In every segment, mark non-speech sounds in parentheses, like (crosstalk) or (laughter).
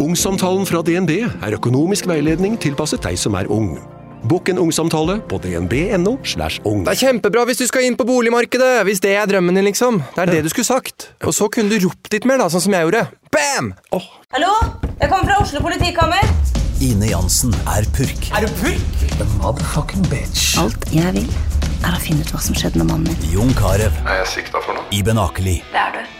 Ungsamtalen fra DNB er økonomisk veiledning tilpasset deg som er ung. Bokk en ungsamtale på dnb.no. slash ung. Det er kjempebra hvis du skal inn på boligmarkedet! Hvis det er drømmen din, liksom. Det er det du skulle sagt. Og så kunne du ropt litt mer, da, sånn som jeg gjorde. Bam! Oh. Hallo? Jeg kommer fra Oslo politikammer. Ine Jansen er purk. Er du purk? The motherfucking bitch. Alt jeg vil, er å finne ut hva som skjedde med mannen min. Jon Carew. Er jeg sikta for noe? Iben Akeli. Det er du.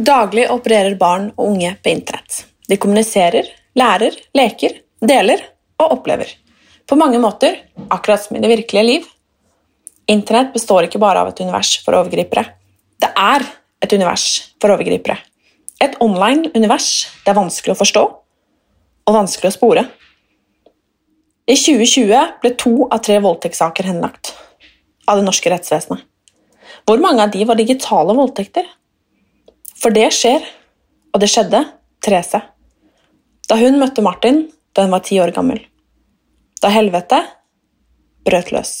Daglig opererer barn og unge på internett. De kommuniserer, lærer, leker, deler og opplever. På mange måter akkurat som i det virkelige liv. Internett består ikke bare av et univers for overgripere. Det er et univers for overgripere. Et online univers det er vanskelig å forstå og vanskelig å spore. I 2020 ble to av tre voldtektssaker henlagt av det norske rettsvesenet. Hvor mange av de var digitale voldtekter? For det skjer, og det skjedde Therese. Da hun møtte Martin da hun var ti år gammel. Da helvete brøt løs.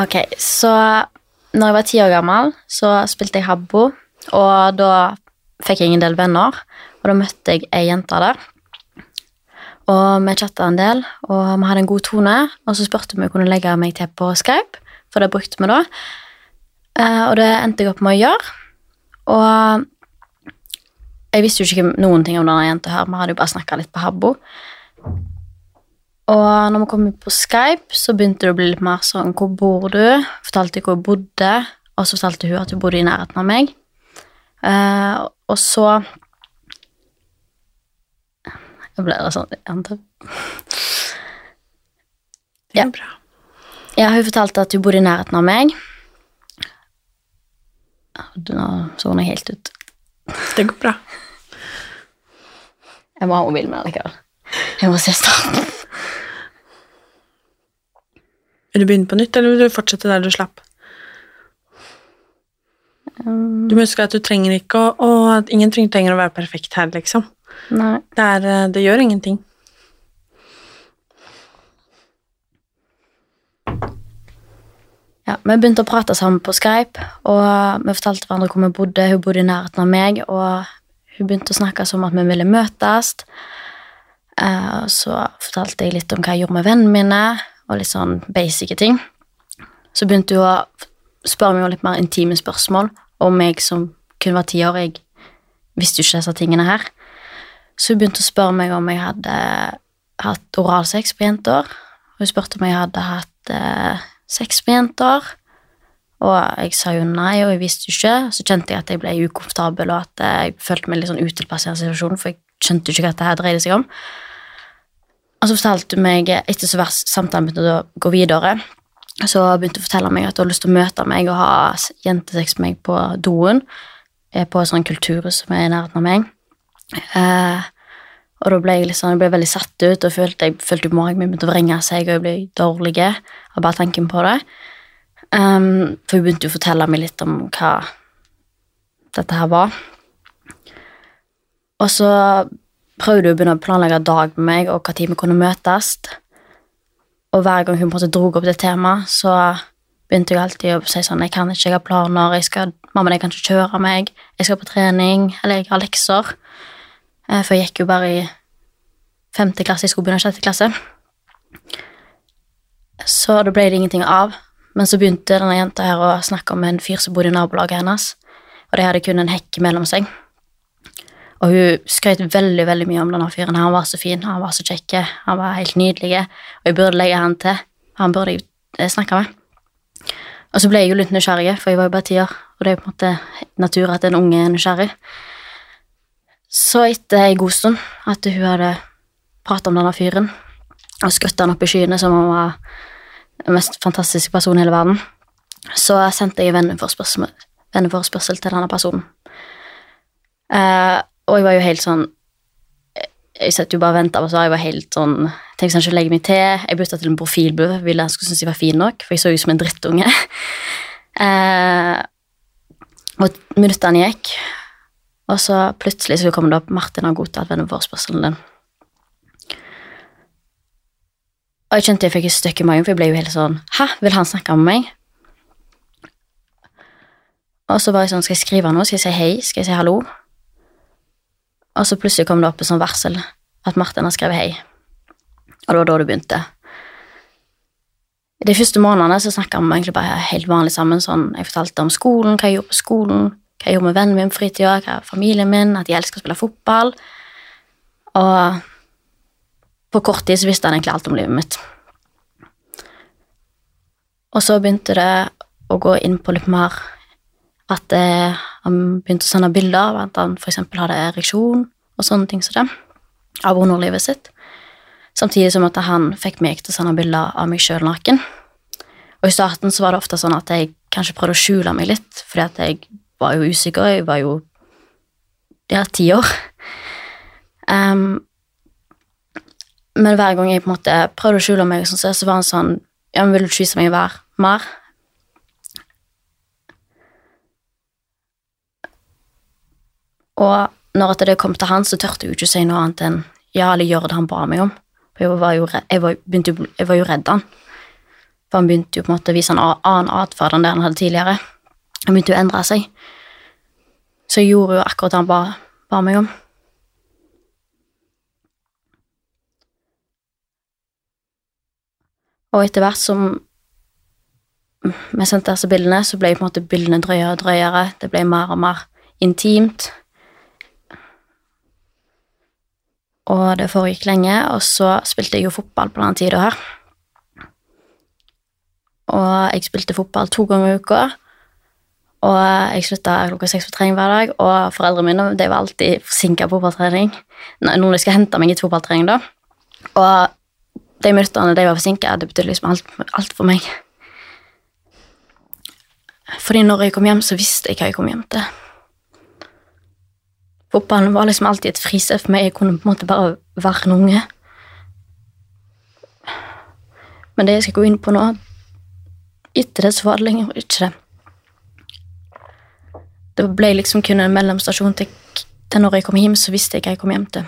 Ok, så når jeg var ti år gammel, så spilte jeg Habbo, og da fikk jeg en del venner, og da møtte jeg ei jente der. Og vi chatta en del, og vi hadde en god tone, og så spurte vi om hun kunne legge meg til på Skype, for det brukte vi da. Eh, og det endte jeg opp med å gjøre. Og jeg visste jo ikke noen ting om denne jenta her, vi hadde jo bare snakka litt på Habbo. Og når vi kom på Skype, så begynte det å bli litt mer sånn Hvor bor du? Fortalte hvor jeg bodde, og så fortalte hun at hun bodde i nærheten av meg. Uh, og så Jeg ble sånn Det er Ja. Ja, hun fortalte at hun bodde i nærheten av meg. Nå så hun helt ut. Det går bra. Jeg må ha mobilen min likevel. Jeg må se starten. Vil du begynne på nytt, eller vil du fortsette der du slapp? Du må huske at du trenger ikke å, å at Ingen trenger å være perfekt her, liksom. Nei. Det, er, eh, det gjør ingenting. Ja, Vi begynte å prate sammen på Skype, og vi fortalte hverandre hvor vi bodde. Hun bodde i nærheten av meg, og hun begynte å snakke som at vi ville møtes. Eh, Så fortalte jeg litt om hva jeg gjorde med vennene mine, og litt sånn basice ting. Så begynte hun å spørre meg om litt mer intime spørsmål om meg som kun var ti år. Jeg visste jo ikke disse tingene her. Så hun begynte å spørre meg om jeg hadde hatt oralsex på jenter. Hun spurte om jeg hadde hatt eh, sex med jenter. Og jeg sa jo nei, og jeg visste jo ikke. Så kjente jeg at jeg ble ukomfortabel, og at jeg følte meg litt sånn utilpass i situasjonen, for jeg skjønte jo ikke hva dette her dreide seg om. Og så fortalte hun meg, etter så hvert samtalen begynte å gå videre, så begynte hun å fortelle meg at hun hadde lyst til å møte meg og ha jentesex med meg på doen, eh, på et sånt kulturhus som er i nærheten av meg. Eh, og da ble jeg, sånn, jeg ble veldig satt ut, og følte, jeg følte jo magen min begynte å vrenge seg, og jeg ble dårlig av bare tanken på det. Um, for hun begynte jo å fortelle meg litt om hva dette her var. Og så prøvde hun å begynne å planlegge dag med meg, og tid vi kunne møtes. Og hver gang hun på dro opp det temaet, så begynte jeg alltid å si sånn Jeg kan ikke, jeg har planer, jeg skal, mamma jeg kan ikke kjøre meg, jeg skal på trening, eller jeg har lekser. Eh, For jeg gikk jo bare i femte klasse, jeg skulle begynne i sjette klasse. Så da ble det ingenting av. Men så begynte denne jenta her å snakke om en fyr som bodde i nabolaget hennes. Og de hadde kun en hekk mellom seg. Og hun skrøt veldig veldig mye om denne fyren. Han var så fin, han var så kjekk, han var helt nydelig. Og jeg burde legge han til. Han burde jeg eh, snakke med. Og så ble jeg jo litt nysgjerrig, for jeg var jo bare ti år. Og det er jo på en måte natur at en unge er nysgjerrig. Så etter ei god stund at hun hadde pratet om denne fyren og skutt han opp i skyene som om han var den mest fantastiske personen i hele verden, så sendte jeg venneforspørsel, venneforespørsel til denne personen. Eh, og jeg var jo helt sånn Jeg satt jo bare og venta på svar. Jeg var helt sånn Tenkte sånn, ikke legge meg til. Jeg bytta til en profilbue, ville han skulle synes jeg var fin nok, for jeg så ut som en drittunge. (laughs) eh, og minuttene gikk, og så plutselig så kom det opp Martin har godtatt venneforspørselen din. Og jeg kjente jeg fikk et stykke i magen, for jeg ble jo helt sånn Hæ, vil han snakke med meg? Og så var jeg sånn, skal jeg skrive noe? Skal jeg si hei? Skal jeg si hallo? Og så plutselig kom det opp et sånn varsel at Martin har skrevet hei. Og det var da det begynte. De første månedene så snakka vi egentlig bare helt vanlig sammen. sånn, Jeg fortalte om skolen, hva jeg gjorde på skolen, hva jeg gjorde med vennene mine på fritida, hva familien min, at jeg elsker å spille fotball. Og på kort tid så visste han egentlig alt om livet mitt. Og så begynte det å gå inn på litt mer at eh, han begynte å sende bilder av at han f.eks. hadde ereksjon og sånne ting som det, av underlivet sitt. Samtidig som at han fikk meg til å sende bilder av meg sjøl naken. Og i starten så var det ofte sånn at jeg kanskje prøvde å skjule meg litt, fordi at jeg var jo usikker. Jeg var jo ja, ti år. Um, men hver gang jeg på en måte prøvde å skjule meg, så var han sånn Ja, men vil du ikke meg hver mer? Og når det kom til han, så tørte jeg jo ikke å si noe annet enn ja, eller gjøre det han ba meg om. For jeg var jo, redd, jeg var, begynte, jeg var jo redd han. For han begynte jo på en måte å vise en annen atferd enn det han hadde tidligere. Han begynte jo å endre seg. Så jeg gjorde jo akkurat det han ba, ba meg om. Og etter hvert som vi sendte disse bildene, så ble på en måte bildene drøyere og drøyere. Det ble mer og mer intimt. Og det foregikk lenge, og så spilte jeg jo fotball på den tida her. Og jeg spilte fotball to ganger i uka. Og jeg slutta klokka seks på trening hver dag, og foreldrene mine de var alltid forsinka på fotballtrening. Noen skal hente meg etter fotballtrening, da. Og de minuttene de var forsinka, det betydde liksom alt, alt, for meg. Fordi når jeg kom hjem, så visste jeg hva jeg kom hjem til. Fotballen var liksom alltid et fristed for meg. Jeg kunne på en måte bare være en unge. Men det jeg skal gå inn på nå Etter det så var det lenger ikke det. Det ble liksom kun en mellomstasjon til, til når jeg kom hjem, så visste jeg hva jeg kom hjem til.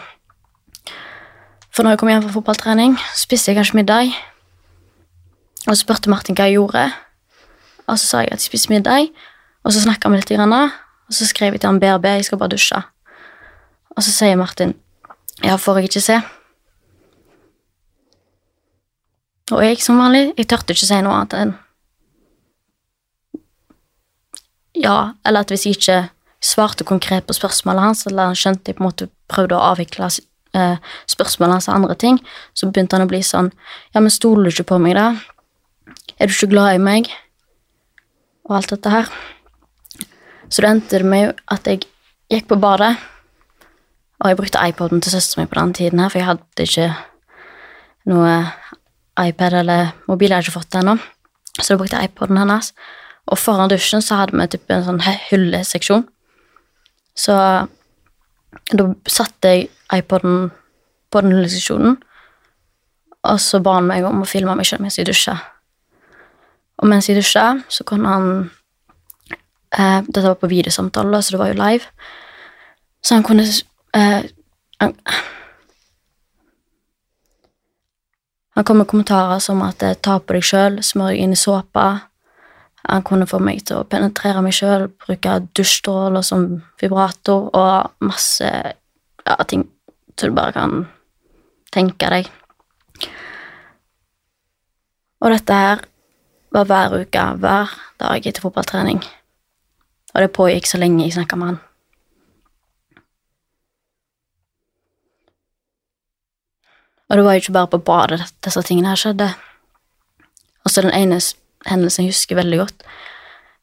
For når jeg kom hjem fra fotballtrening, spiste jeg kanskje middag. Og så spurte Martin hva jeg gjorde. Og så sa jeg at jeg spiste middag, og så snakka vi litt, og så skrev jeg til han BRB jeg skal bare dusje. Og så sier Martin ja, får jeg ikke se? Og jeg som vanlig, jeg tørte ikke si noe annet enn ja, eller at hvis jeg ikke svarte konkret på spørsmålet hans, eller han skjønte jeg på en måte prøvde å avvikle eh, spørsmålet hans og andre ting, så begynte han å bli sånn Ja, men stoler du ikke på meg, da? Er du ikke glad i meg? Og alt dette her. Så det endte det med at jeg gikk på badet, og jeg brukte iPoden til søsteren min på den tiden her, for jeg hadde ikke noe iPad eller mobil, jeg hadde ikke fått det ennå, så da brukte jeg iPoden hennes. Og foran dusjen så hadde vi typ en sånn hylleseksjon. Så da satte jeg iPoden på den hylleseksjonen, og så ba han meg om å filme meg selv mens jeg dusja. Og mens jeg dusja, så kunne han eh, Dette var på videosamtale, så det var jo live. Så han kunne eh, han, han kom med kommentarer som at eh, 'ta på deg sjøl', 'smør deg inn i såpa'. Han kunne få meg til å penetrere meg sjøl, bruke dusjstråler som vibrator og masse ja, ting så du bare kan tenke deg. Og dette her var hver uke, hver dag etter fotballtrening. Og det pågikk så lenge jeg snakka med han. Og det var jo ikke bare på badet disse tingene her skjedde. Og så den ene hendelsen jeg husker veldig godt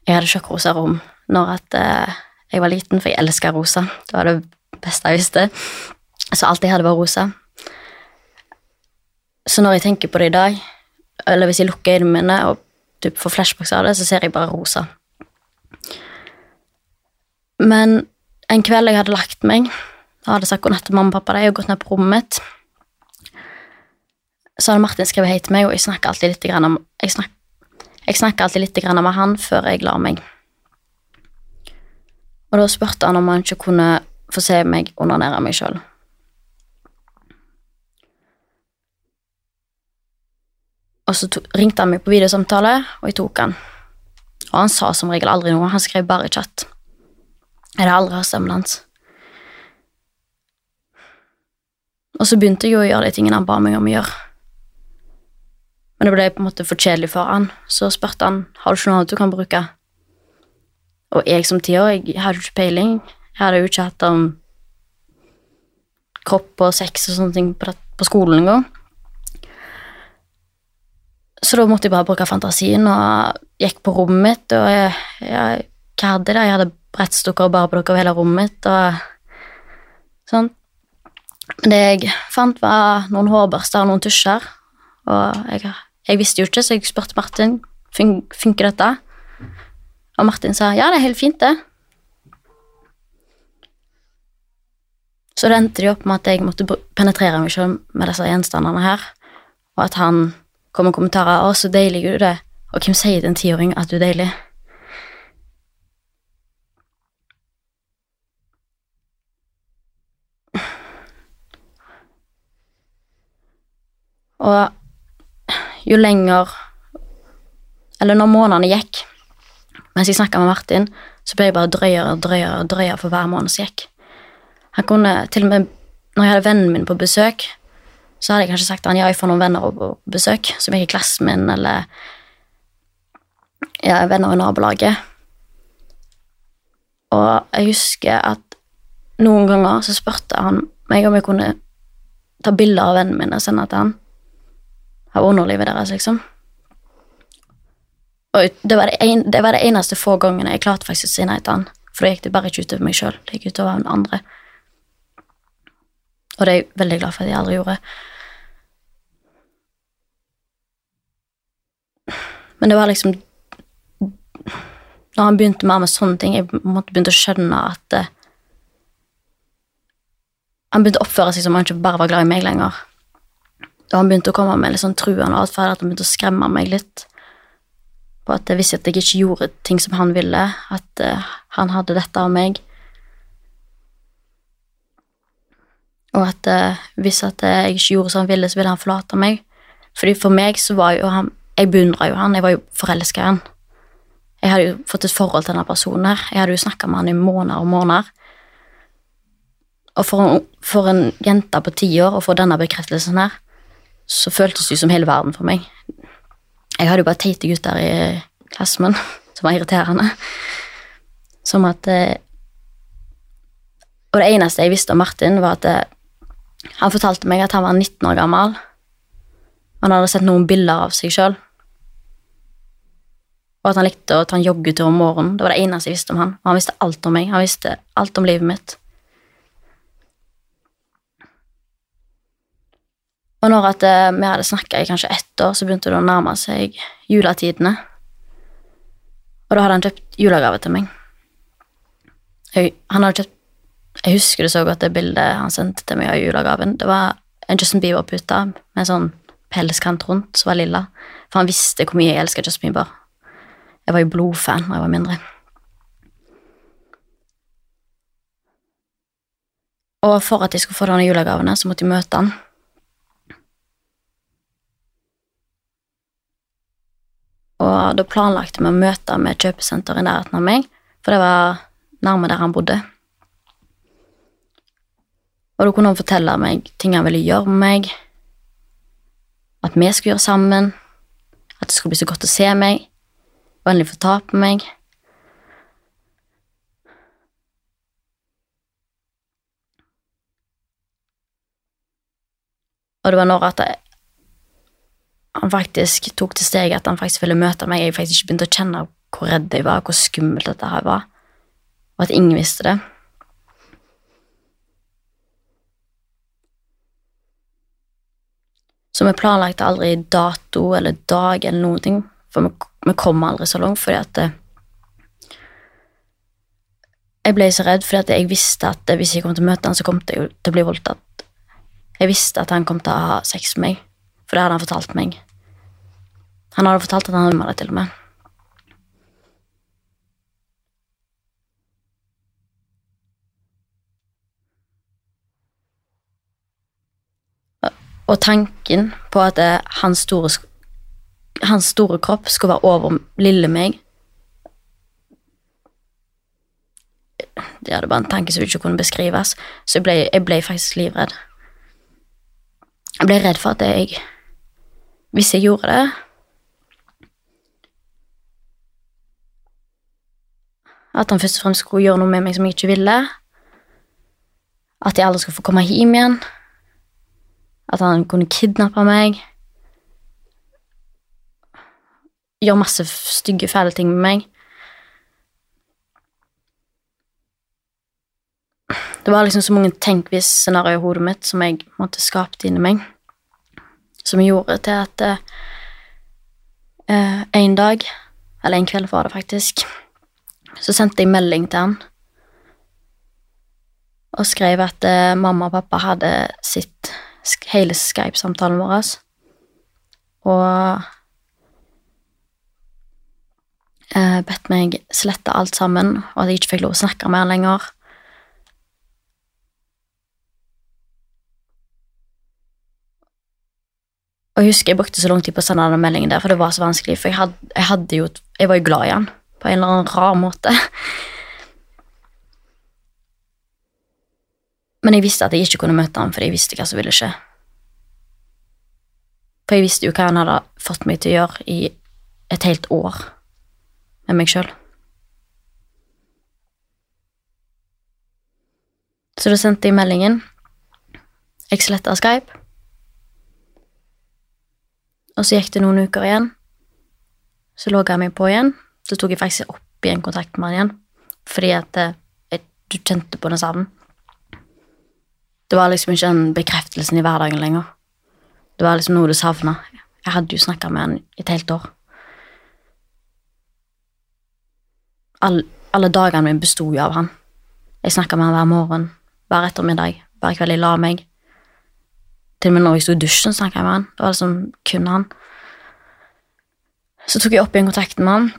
Jeg hadde kjøkkenrosa rom når at, eh, jeg var liten, for jeg elska rosa. Det var det beste jeg visste. Så alt jeg hadde, var rosa. Så når jeg tenker på det i dag, eller hvis jeg lukker øynene mine og typ får flashbacks av det, så ser jeg bare rosa. Men en kveld jeg hadde lagt meg, og hadde sagt god natt til mamma og pappa og gått ned på rommet mitt, så hadde Martin skrevet hei til meg, og jeg snakker alltid litt om, jeg snak, jeg snakker alltid litt med han før jeg lar meg. Og da spurte han om han ikke kunne få se meg onanere meg sjøl. Og så to, ringte han meg på videosamtale, og jeg tok han. Og han sa som regel aldri noe, han skrev bare i chat. Jeg hadde aldri hørt stemmen hans. Og så begynte jeg å gjøre de tingene han ba meg om å gjøre. Men det ble på en måte for kjedelig for han, så spurte han har du ikke noe annet du kan bruke. Og jeg som tiår, jeg hadde jo ikke peiling. Jeg hadde jo ikke hatt om kropp og sex og sånne ting på, det, skolen engang. Så da måtte jeg bare bruke fantasien og gikk på rommet mitt, og jeg, jeg, hva hadde jeg? Jeg hadde brettstukker og bare plukka over hele rommet mitt og sånn. Men det jeg fant, var noen hårbørster og noen tusjer, og jeg, jeg visste jo ikke, så jeg spurte Martin fun funker dette. Og Martin sa ja, det er helt fint, det. Så det endte det opp med at jeg måtte penetrere meg selv med disse gjenstandene her, og at han kom med kommentarer 'Å, så deilig du det', og hvem sier til en tiåring at du er deilig? Og jo lenger Eller når månedene gikk, mens jeg snakka med Martin, så ble jeg bare drøyere og drøyere og drøyere for hver måned som gikk. Han kunne til og med Når jeg hadde vennen min på besøk, så hadde jeg kanskje sagt til han, ja, jeg får noen venner på besøk som ikke i klassen min, eller ja, venner i nabolaget. Og jeg husker at noen ganger så spurte han meg om jeg kunne ta bilder av vennene mine og sende til han. Av underlivet deres, liksom. Og det var det, en, det var det, eneste få gangene jeg klarte faktisk å si nei til han. For da gikk det bare ikke utover meg sjøl, det gikk utover den andre. Og det er jeg veldig glad for at jeg aldri gjorde. Men det var liksom Når han begynte mer med sånne ting, jeg måtte begynne å skjønne at uh, Han begynte å oppføre seg som han ikke bare var glad i meg lenger. Da han begynte å komme med litt sånn truende atferd, at han begynte å skremme meg litt. På at jeg visste at jeg ikke gjorde ting som han ville, at uh, han hadde dette av meg. Og at uh, hvis at jeg ikke gjorde som han ville, så ville han forlate meg. Fordi for meg så var jo han Jeg beundra jo han, jeg var jo forelska i han. Jeg hadde jo fått et forhold til denne personen her. Jeg hadde jo snakka med han i måneder og måneder. Og for for en jente på ti år å få denne bekreftelsen her, så føltes det som hele verden for meg. Jeg hadde jo bare teite gutter i klassen min (laughs) som var irriterende. Som at eh, Og det eneste jeg visste om Martin, var at eh, han fortalte meg at han var 19 år gammel. Han hadde sett noen bilder av seg sjøl. Og at han likte å ta en joggetur om morgenen. Det var det eneste jeg visste om han. Og han visste alt om meg. Han visste alt om livet mitt. Og når at eh, vi hadde snakka i kanskje ett år, så begynte det å nærme seg juletidene. Og da hadde han kjøpt julegave til meg. Jeg, han hadde kjøpt Jeg husker det så godt, det bildet han sendte til meg av julegaven. Det var en Justin Bieber-pute med en sånn pelskant rundt som var lilla. For han visste hvor mye jeg elska Justin Bieber. Jeg var jo blodfan da jeg var mindre. Og for at jeg skulle få denne julegavene, så måtte jeg møte han. Og da planlagte vi å møte med kjøpesenteret kjøpesenter i nærheten av meg, for det var nærme der han bodde. Og da kunne han fortelle meg ting han ville gjøre med meg, at vi skulle gjøre sammen, at det skulle bli så godt å se meg, og endelig få ta på meg. Og det var når at jeg, han faktisk tok til steget at han faktisk ville møte meg. Jeg faktisk ikke begynte å kjenne hvor redd jeg var, hvor skummelt dette her var, og at ingen visste det. Så vi planlagte aldri dato eller dag eller noen ting, for vi, kom aldri så langt fordi at eh, Jeg ble så redd fordi at jeg visste at hvis jeg kom til å møte han, så kom jeg til å bli voldtatt. Jeg visste at han kom til å ha sex med meg for det hadde han fortalt meg. Han hadde fortalt at han hadde det til og med. Og tanken på at eh, hans store, hans store kropp skulle være over lille meg Det hadde bare en tanke som ikke kunne beskrives, så jeg ble, jeg ble faktisk livredd. Jeg ble redd for at jeg Hvis jeg gjorde det At han først og fremst skulle gjøre noe med meg som jeg ikke ville. At jeg aldri skulle få komme hjem igjen. At han kunne kidnappe meg. Gjøre masse stygge, fæle ting med meg. Det var liksom så mange tenk hvis-scenarioer i hodet mitt som jeg måtte skape inni meg. Som gjorde til at eh, en dag, eller en kveld var det faktisk, så sendte jeg melding til han og skrev at eh, mamma og pappa hadde sitt hele Skype-samtalen vår. Og eh, bedt meg slette alt sammen, og at jeg ikke fikk lov å snakke med han lenger. Og jeg husker jeg brukte så lang tid på å sende den meldingen der, for det var så vanskelig, for jeg hadde, jeg hadde jo Jeg var jo glad i han, på en eller annen rar måte. (laughs) Men jeg visste at jeg ikke kunne møte han, for jeg visste hva som ville skje. For jeg visste jo hva han hadde fått meg til å gjøre i et helt år med meg sjøl. Så da sendte jeg meldingen. Jeg sletta Skype. Og så gikk det noen uker igjen. Så logga jeg meg på igjen. Så tok jeg faktisk opp igjen kontakt med han igjen. Fordi at eh, jeg, du kjente på den savnen. Det var liksom ikke den bekreftelsen i hverdagen lenger. Det var liksom noe du savna. Jeg hadde jo snakka med han et helt år. All, alle dagene mine besto jo av han. Jeg snakka med han hver morgen, hver ettermiddag, hver kveld jeg la meg. Til og med når jeg sto i dusjen, snakka jeg med han. Det var liksom kun han. Så tok jeg opp igjen kontakten med han.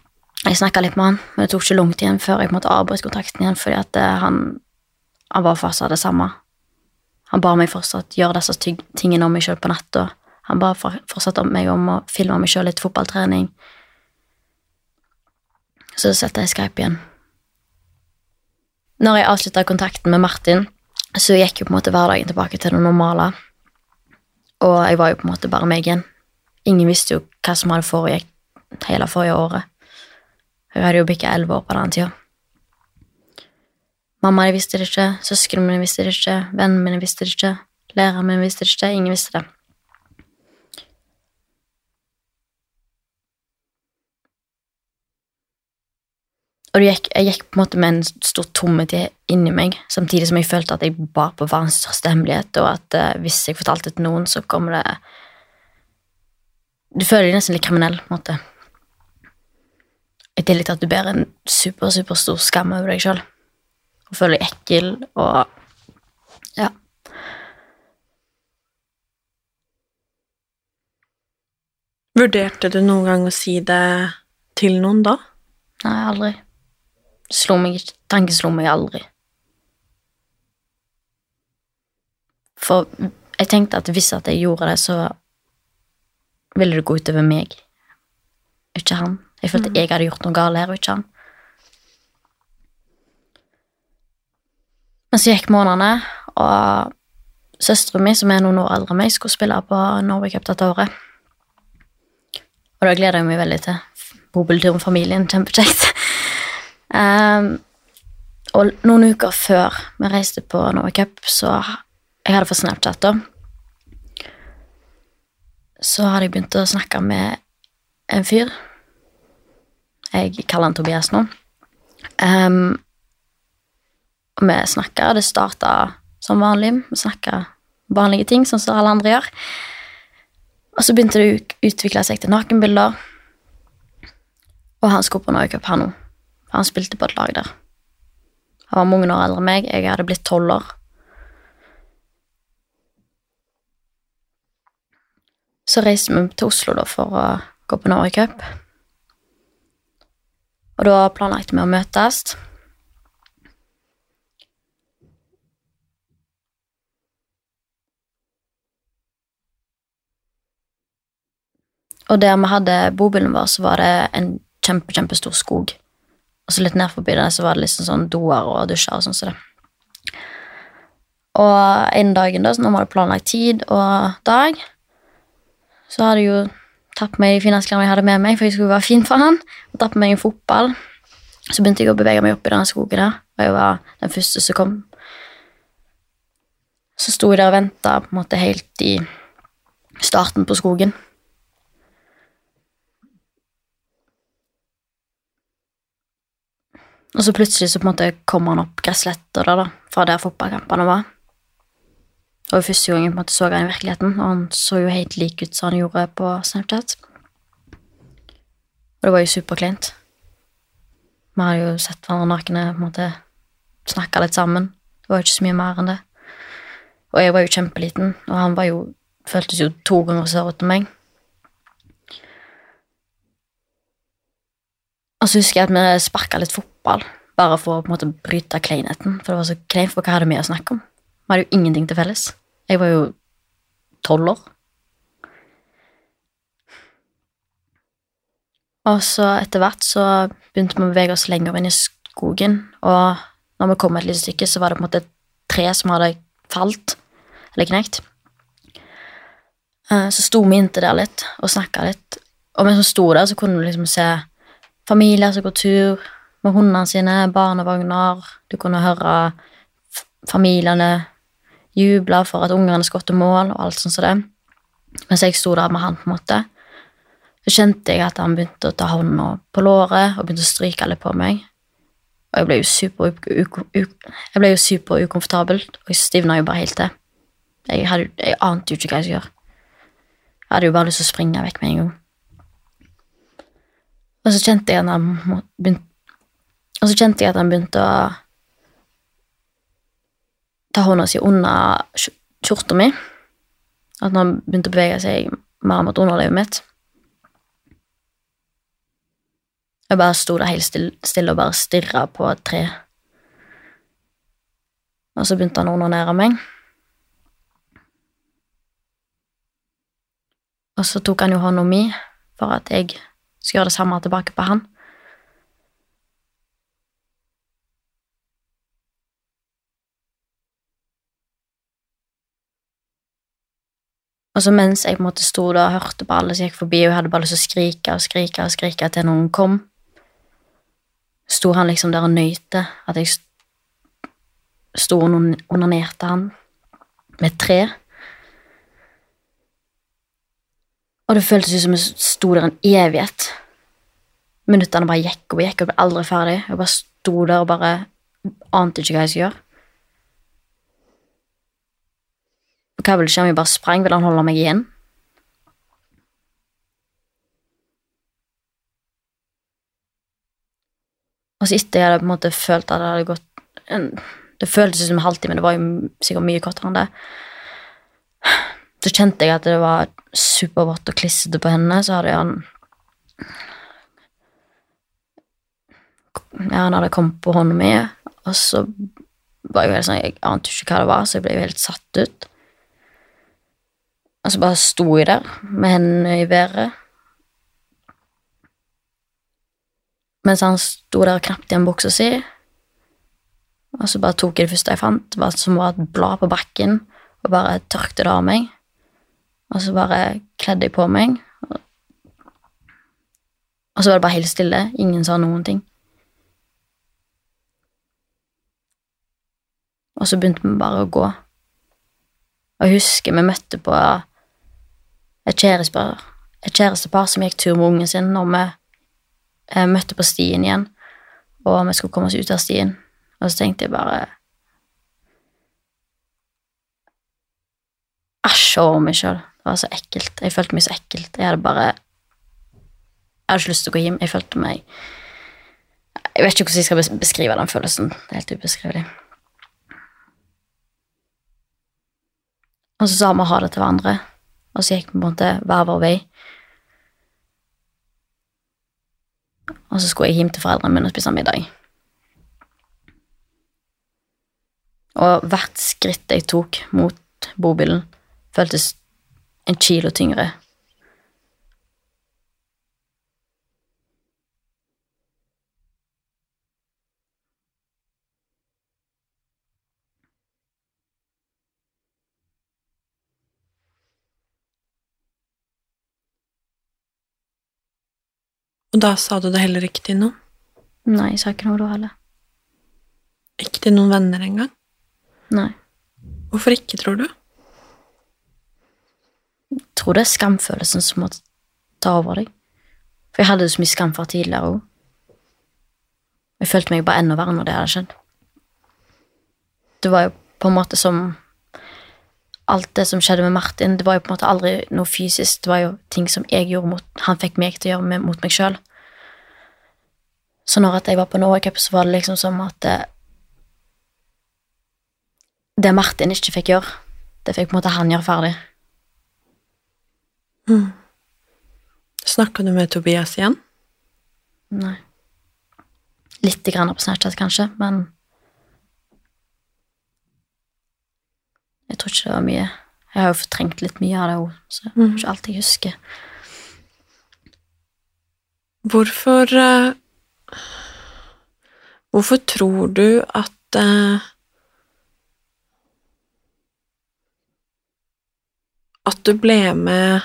Jeg snakka litt med han, men det tok ikke lang tid før jeg på en kontakten igjen, fordi at eh, han, han var fortsatt det samme. Han ba meg fortsatt gjøre disse tingene om meg sjøl på natta. Han ba fortsatt om meg om å filme meg sjøl litt fotballtrening. Så setter jeg Skype igjen. Når jeg avslutta kontakten med Martin, så gikk jo på en måte hverdagen tilbake til det normale. Og jeg var jo på en måte bare meg igjen. Ingen visste jo hva som hadde foregikk hele forrige året. Jeg hadde jo bikka elleve år på den tida. Mamma de visste det ikke, søsknene mine visste det ikke, vennene mine visste det ikke, læreren min visste det ikke, ingen visste det. Og gikk, jeg gikk på en måte med en stor tomhet i- inni meg, samtidig som jeg følte at jeg bar på verdens største hemmelighet, og at uh, hvis jeg fortalte det til noen, så kommer det Du føler deg nesten litt kriminell, på en måte. I tillegg til at du bærer en super, super stor skam over deg sjøl. Og føler deg ekkel og Ja. Vurderte du noen gang å si det til noen da? Nei, aldri. Slo meg ikke Tanken slo meg aldri. For jeg tenkte at hvis at jeg gjorde det, så ville det gå utover meg, ikke han. Jeg følte jeg hadde gjort noe galt her, og ikke han. Men så gikk månedene, og søsteren min, som er noen år eldre enn meg, skulle spille på Norway Cup dette året. Og det gleder jeg meg veldig til. Bobiltur med familien, kjempekjekt. Ehm, og noen uker før vi reiste på Nova Cup, så jeg hadde fått Snapchat da, så hadde jeg begynt å snakke med en fyr. Jeg kaller han Tobias nå. Um, og vi snakka, det starta som vanlig. Vi snakka vanlige ting, sånn som alle andre gjør. Og så begynte det å utvikle seg til nakenbilder. Og han skulle på Norway Cup, han òg. Han spilte på et lag der. Han var mange år eldre enn meg. Jeg hadde blitt tolv år. Så reiste vi til Oslo da for å gå på Norwecup. Og da planlagte vi å møtes. Og der vi hadde bobilen vår, så var det en kjempe, kjempestor skog. Og så litt ned forbi det så var det liksom sånn doer og dusjer og sånn som det. Og en dagen da, så nå var det planlagt tid og dag, så hadde jeg jo tatt på meg de fineste klærne jeg hadde med meg, for jeg skulle være fin for han, og tatt på meg en fotball. Så begynte jeg å bevege meg opp i denne skogen der, og jeg var den første som kom. Så sto jeg der og venta helt i starten på skogen. Og så plutselig så på en måte kom han opp gressletta der, da, fra der fotballkampene var. Og i første gangen på en måte så han i virkeligheten, og han så jo helt lik ut som han gjorde på Snapchat. Og det var jo superkleint. Vi hadde jo sett hverandre nakne, på en måte snakka litt sammen. Det var jo ikke så mye mer enn det. Og jeg var jo kjempeliten, og han var jo føltes jo to ganger større enn meg. Og så husker jeg at vi sparka litt fotball, bare for å på en måte bryte kleinheten. For det var så kleint, for hva hadde vi å snakke om? Vi hadde jo ingenting til felles. Jeg var jo tolv år. Og så etter hvert så begynte vi å bevege oss lenger inn i skogen, og når vi kom et lite stykke, så var det på en måte et tre som hadde falt, eller knekt. Eh, Så sto vi inntil der litt og snakka litt, og mens vi sto der, så kunne vi liksom se familier som går tur med hundene sine, barnevogner, du kunne høre familiene juble for at ungene skulle til mål, og alt sånt som det. Mens jeg sto der med han, på en måte, så kjente jeg at han begynte å ta hånda på låret og begynte å stryke litt på meg. Og jeg ble jo super, jeg ble jo super ukomfortabel, og jeg stivna jo bare helt til. Jeg, hadde, jeg ante jo ikke hva jeg skulle gjøre. Jeg hadde jo bare lyst til å springe vekk med en gang. Og så kjente jeg at han begynte Og så kjente jeg at han begynte å ta hånda si under skj- skjorta mi. At han begynte å bevege seg mer mot underlivet mitt. Jeg bare sto der helt stille og bare stirra på et tre. Og så begynte han å onanere meg. Og så tok han jo hånda mi for at jeg skulle gjøre det samme tilbake på han. Og så mens jeg på en måte sto der og hørte på alle som gikk forbi, og jeg hadde bare lyst til å skrike og skrike og skrike til noen kom, sto han liksom der og nøyte at jeg st- sto og onanerte han med et tre. Og det føltes ut som jeg sto der en evighet. Minuttene bare gikk og gikk, og jeg ble aldri ferdig. Jeg bare sto der og bare ante ikke hva jeg skulle gjøre. Og hva ville skje om jeg bare sprang? Ville han holde meg igjen? Og så etter jeg hadde på en måte følt at det hadde gått en, Det føltes som en halvtime, det var jo sikkert mye kortere enn det. Så kjente jeg at det var supervått og klissete på henne, så hadde han Ja, han hadde kommet på hånda mi, og så var jeg helt sånn Jeg ante ikke hva det var, så jeg ble jo helt satt ut. Og så bare sto jeg der med hendene i været. Mens han sto der og knapt igjen buksa si. Og så bare tok jeg det første jeg fant, som var et blad på bakken, og bare tørkte det av meg. Og så bare kledde jeg på meg. Og så var det bare helt stille. Ingen sa noen ting. Og så begynte vi bare å gå. Og jeg husker vi møtte på et kjærestepar, et kjærestepar som gikk tur med ungen sin når vi eh, møtte på stien igjen, og vi skulle komme oss ut av stien. Og så tenkte jeg bare Æsj, over meg sjøl. Det var så ekkelt. Jeg følte meg så ekkelt. Jeg hadde bare Jeg hadde ikke lyst til å gå hjem. Jeg følte meg Jeg vet ikke hvordan jeg skal beskrive den følelsen. Det er helt ubeskrivelig. Og så sa vi ha det til hverandre, og så gikk vi på en måte hver vår vei. Og så skulle jeg hjem til foreldrene mine og spise middag. Og hvert skritt jeg tok mot bobilen, føltes en kilo tyngre. Og da sa du det heller ikke til noen? Nei, jeg sa ikke noe da heller. Ikke til noen venner engang? Nei. Hvorfor ikke, tror du? Jeg tror det er skamfølelsen som må ta over deg. For jeg hadde så mye skam fra tidligere òg. Jeg følte meg bare enda verre når det hadde skjedd. Det var jo på en måte som Alt det som skjedde med Martin, det var jo på en måte aldri noe fysisk. Det var jo ting som jeg gjorde mot Han fikk meg til å gjøre med, mot meg sjøl. Så når jeg var på Norway Cup, så var det liksom som at det, det Martin ikke fikk gjøre, det fikk på en måte han gjøre ferdig. Snakka du med Tobias igjen? Nei. Litt grann på Snapchat, kanskje, men Jeg tror ikke det var mye. Jeg har jo fortrengt litt mye av det òg, så det er ikke alt jeg husker. Hvorfor uh, Hvorfor tror du at uh, At du ble med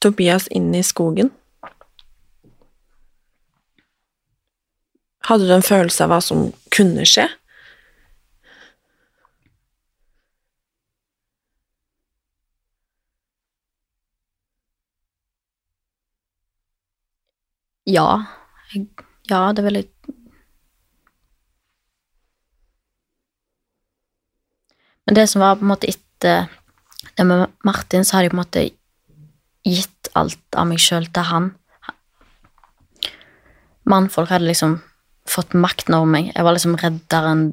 Tobias inn i skogen? Hadde du en følelse av hva som kunne skje? Ja. Ja, det er veldig Men det som var på en måte etter det med Martin, så hadde jeg på en måte gitt alt av meg sjøl til han. Mannfolk hadde liksom fått makten over meg. Jeg var liksom reddere enn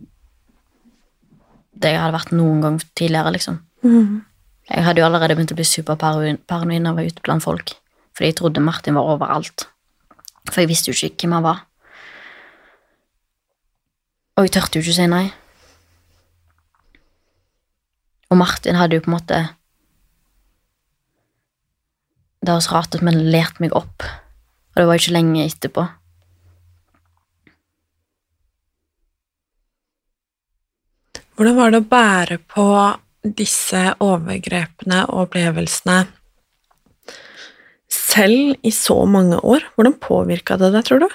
det jeg hadde vært noen gang tidligere, liksom. Jeg hadde jo allerede begynt å bli superparanoid når jeg var ute blant folk, fordi jeg trodde Martin var overalt. For jeg visste jo ikke hvem han var. Og jeg turte jo ikke å si nei. Og Martin hadde jo på en måte Det høres rart ut, men lært meg opp. Og det var jo ikke lenge etterpå. Hvordan var det å bære på disse overgrepene og opplevelsene selv i så mange år? Hvordan påvirka det deg, tror du?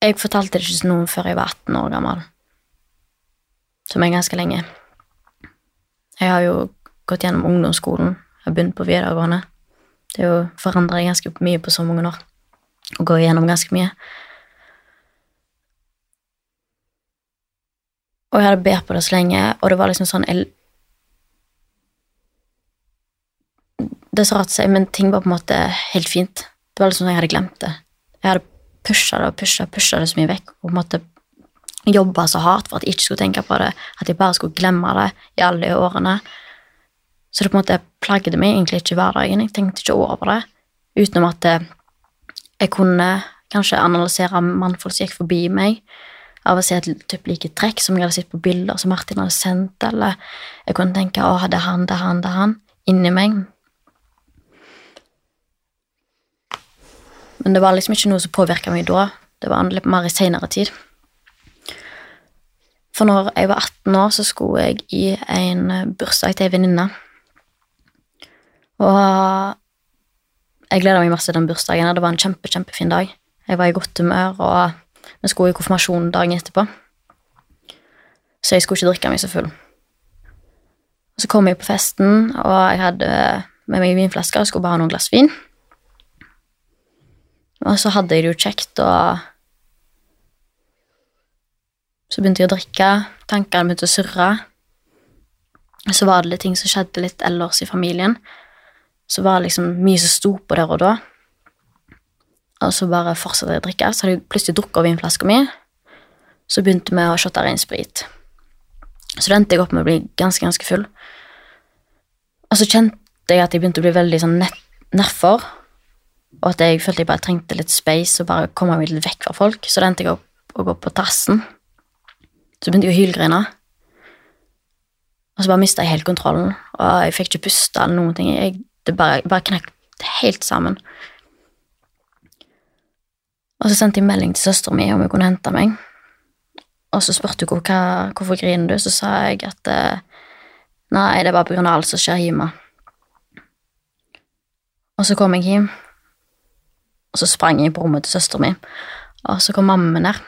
Jeg fortalte det ikke til noen før jeg var 18 år gammel. Som er ganske lenge. Jeg har jo gått gjennom ungdomsskolen, jeg har begynt på videregående. Det er jo forandret ganske mye på så mange år. Å gå gjennom ganske mye. Og jeg hadde bedt på det så lenge, og det var liksom sånn jeg, Det å si, men ting var på en måte helt fint. Det var liksom sånn jeg hadde glemt det. Jeg hadde pusha det og pusha pusha det så mye vekk, og på en måte jobba så hardt for at jeg ikke skulle tenke på det, at jeg bare skulle glemme det i alle de årene. Så det på en måte plagde meg egentlig ikke i hverdagen. Jeg tenkte ikke over det, utenom at eh, jeg kunne kanskje analysere mannfolk som gikk forbi meg, av å se et typ like trekk som jeg hadde sett på bilder som Martin hadde sendt, eller jeg kunne tenke 'Å, det er han, det er han, det er han', inni meg. Men det var liksom ikke noe som påvirka meg da. Det var litt mer i seinere tid. For når jeg var 18 år, så skulle jeg i en bursdag til ei venninne. Og jeg gleda meg masse til den bursdagen. Det var en kjempe, kjempefin dag. Jeg var i godt humør, og vi skulle i konfirmasjon dagen etterpå. Så jeg skulle ikke drikke meg så full. Så kom jeg på festen, og jeg hadde med meg vinflasker og skulle bare ha noen glass vin. Og så hadde jeg det jo kjekt, og så begynte jeg å drikke. Tankene begynte å surre. Så var det litt ting som skjedde litt ellers i familien. Så var det liksom mye som sto på der og da. Og så bare fortsatte jeg å drikke. Så hadde jeg plutselig drukket vinflaska mi. Så begynte vi å shotte rein sprit. Så det endte jeg opp med å bli ganske, ganske full. Og så kjente jeg at jeg begynte å bli veldig sånn nedfor. Og at jeg følte jeg bare trengte litt space og bare komme meg litt vekk fra folk. Så det endte jeg opp å gå på tassen. Så begynte jeg å hylgrine. Og så bare mista jeg helt kontrollen, og jeg fikk ikke puste eller noen ting. Jeg, det bare, bare knakk helt sammen. Og så sendte jeg melding til søstera mi om hun kunne hente meg. Og så spurte hun hva, hvorfor griner du, så sa jeg at eh, nei, det bare på grunn av alt som skjer hjemme. Og så kom jeg hjem, og så sprang jeg på rommet til søstera mi, og så kom mamma min der.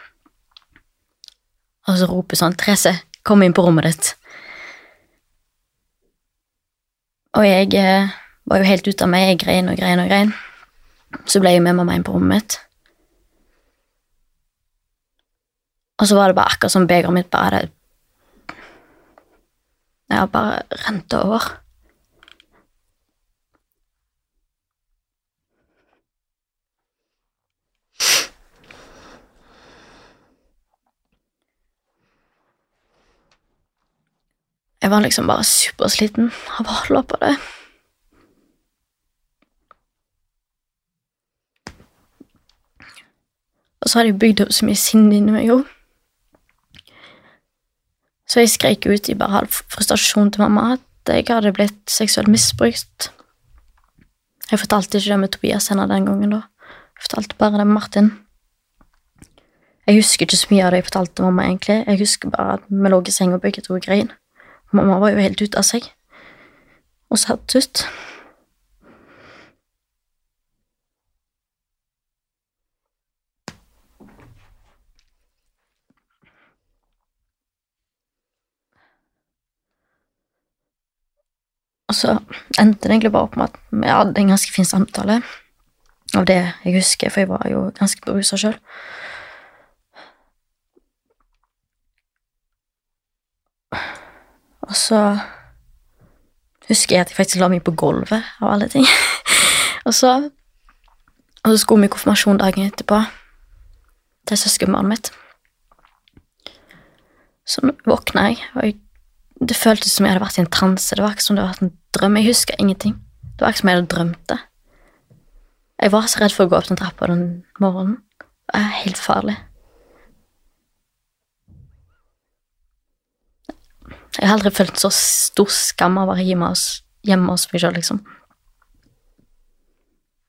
Og så roper sånn, Therese, kom inn på rommet ditt. Og jeg eh, var jo helt ute av meg. Jeg grein og grein og grein. Så ble jeg med mamma inn på rommet mitt. Og så var det bare akkurat som begeret mitt bare hadde Ja, bare rente over. Jeg var liksom bare supersliten av å holde på det. Og så hadde jeg bygd opp så mye sinne inni meg òg. Så jeg skrek ut i bare halv frustrasjon til mamma at jeg hadde blitt seksuelt misbrukt. Jeg fortalte ikke det med Tobias henne den gangen, da. Jeg fortalte bare det med Martin. Jeg husker ikke så mye av det jeg fortalte mamma, egentlig. Jeg husker bare at vi lå i senga begge to grein. Mamma var jo helt ute av seg og satt ut. Og så endte det egentlig bare opp med at vi hadde en ganske fin samtale. Av det jeg husker, for jeg var jo ganske berusa sjøl. Og så husker jeg at jeg faktisk la meg på gulvet, av alle ting. (laughs) og, så, og så skulle vi i konfirmasjon dagen etterpå til søskenbarnet mitt. Så våkna jeg, og jeg, det føltes som jeg hadde vært i en transe. Det var ikke som det hadde vært en drøm. Jeg husker ingenting. Det var ikke som jeg hadde drømt det. Jeg var så redd for å gå opp den trappa den morgenen. Det er helt farlig. Jeg har aldri følt så stor skam av å være hjemme hos, hjemme hos meg sjøl, liksom.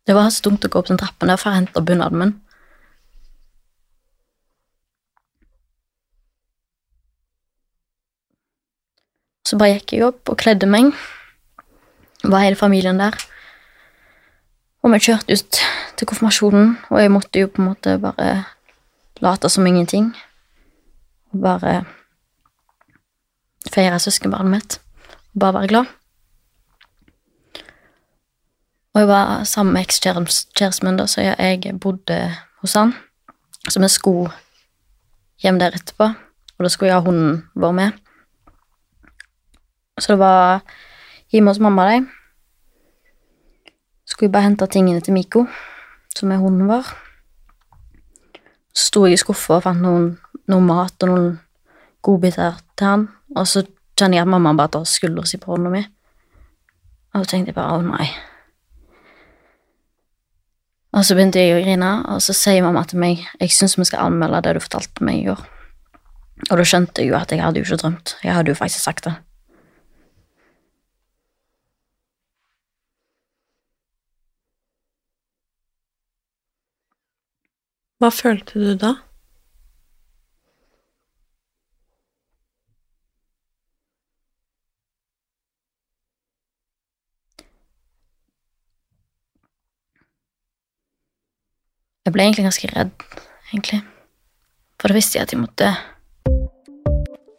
Det var så dumt å gå opp den trappen Derfor for jeg hente bunaden min. Så bare gikk jeg opp og kledde meg. Var hele familien der. Og vi kjørte ut til konfirmasjonen, og jeg måtte jo på en måte bare late som ingenting. Og bare feire søskenbarnet mitt. Og bare være glad. Og jeg var sammen med ekskjæresten min, da, så jeg bodde hos han. Så vi skulle hjem der etterpå, og da skulle jeg ha hunden vår med. Så det var hjemme hos mamma de. Skulle bare hente tingene til Miko, som er hunden vår. Så sto jeg i skuffa og fant noen, noen mat og noen godbiter til han, og så kjenner jeg at mamma bare tar skuldra si på hånda mi. Og så tenkte jeg bare å nei. Og så begynte jeg å grine, og så sier mamma til meg jeg syns vi skal anmelde det du fortalte meg i går. Og da skjønte jeg jo at jeg hadde jo ikke drømt. Jeg hadde jo faktisk sagt det. Hva følte du da? Jeg ble egentlig ganske redd, egentlig. For da visste jeg at jeg måtte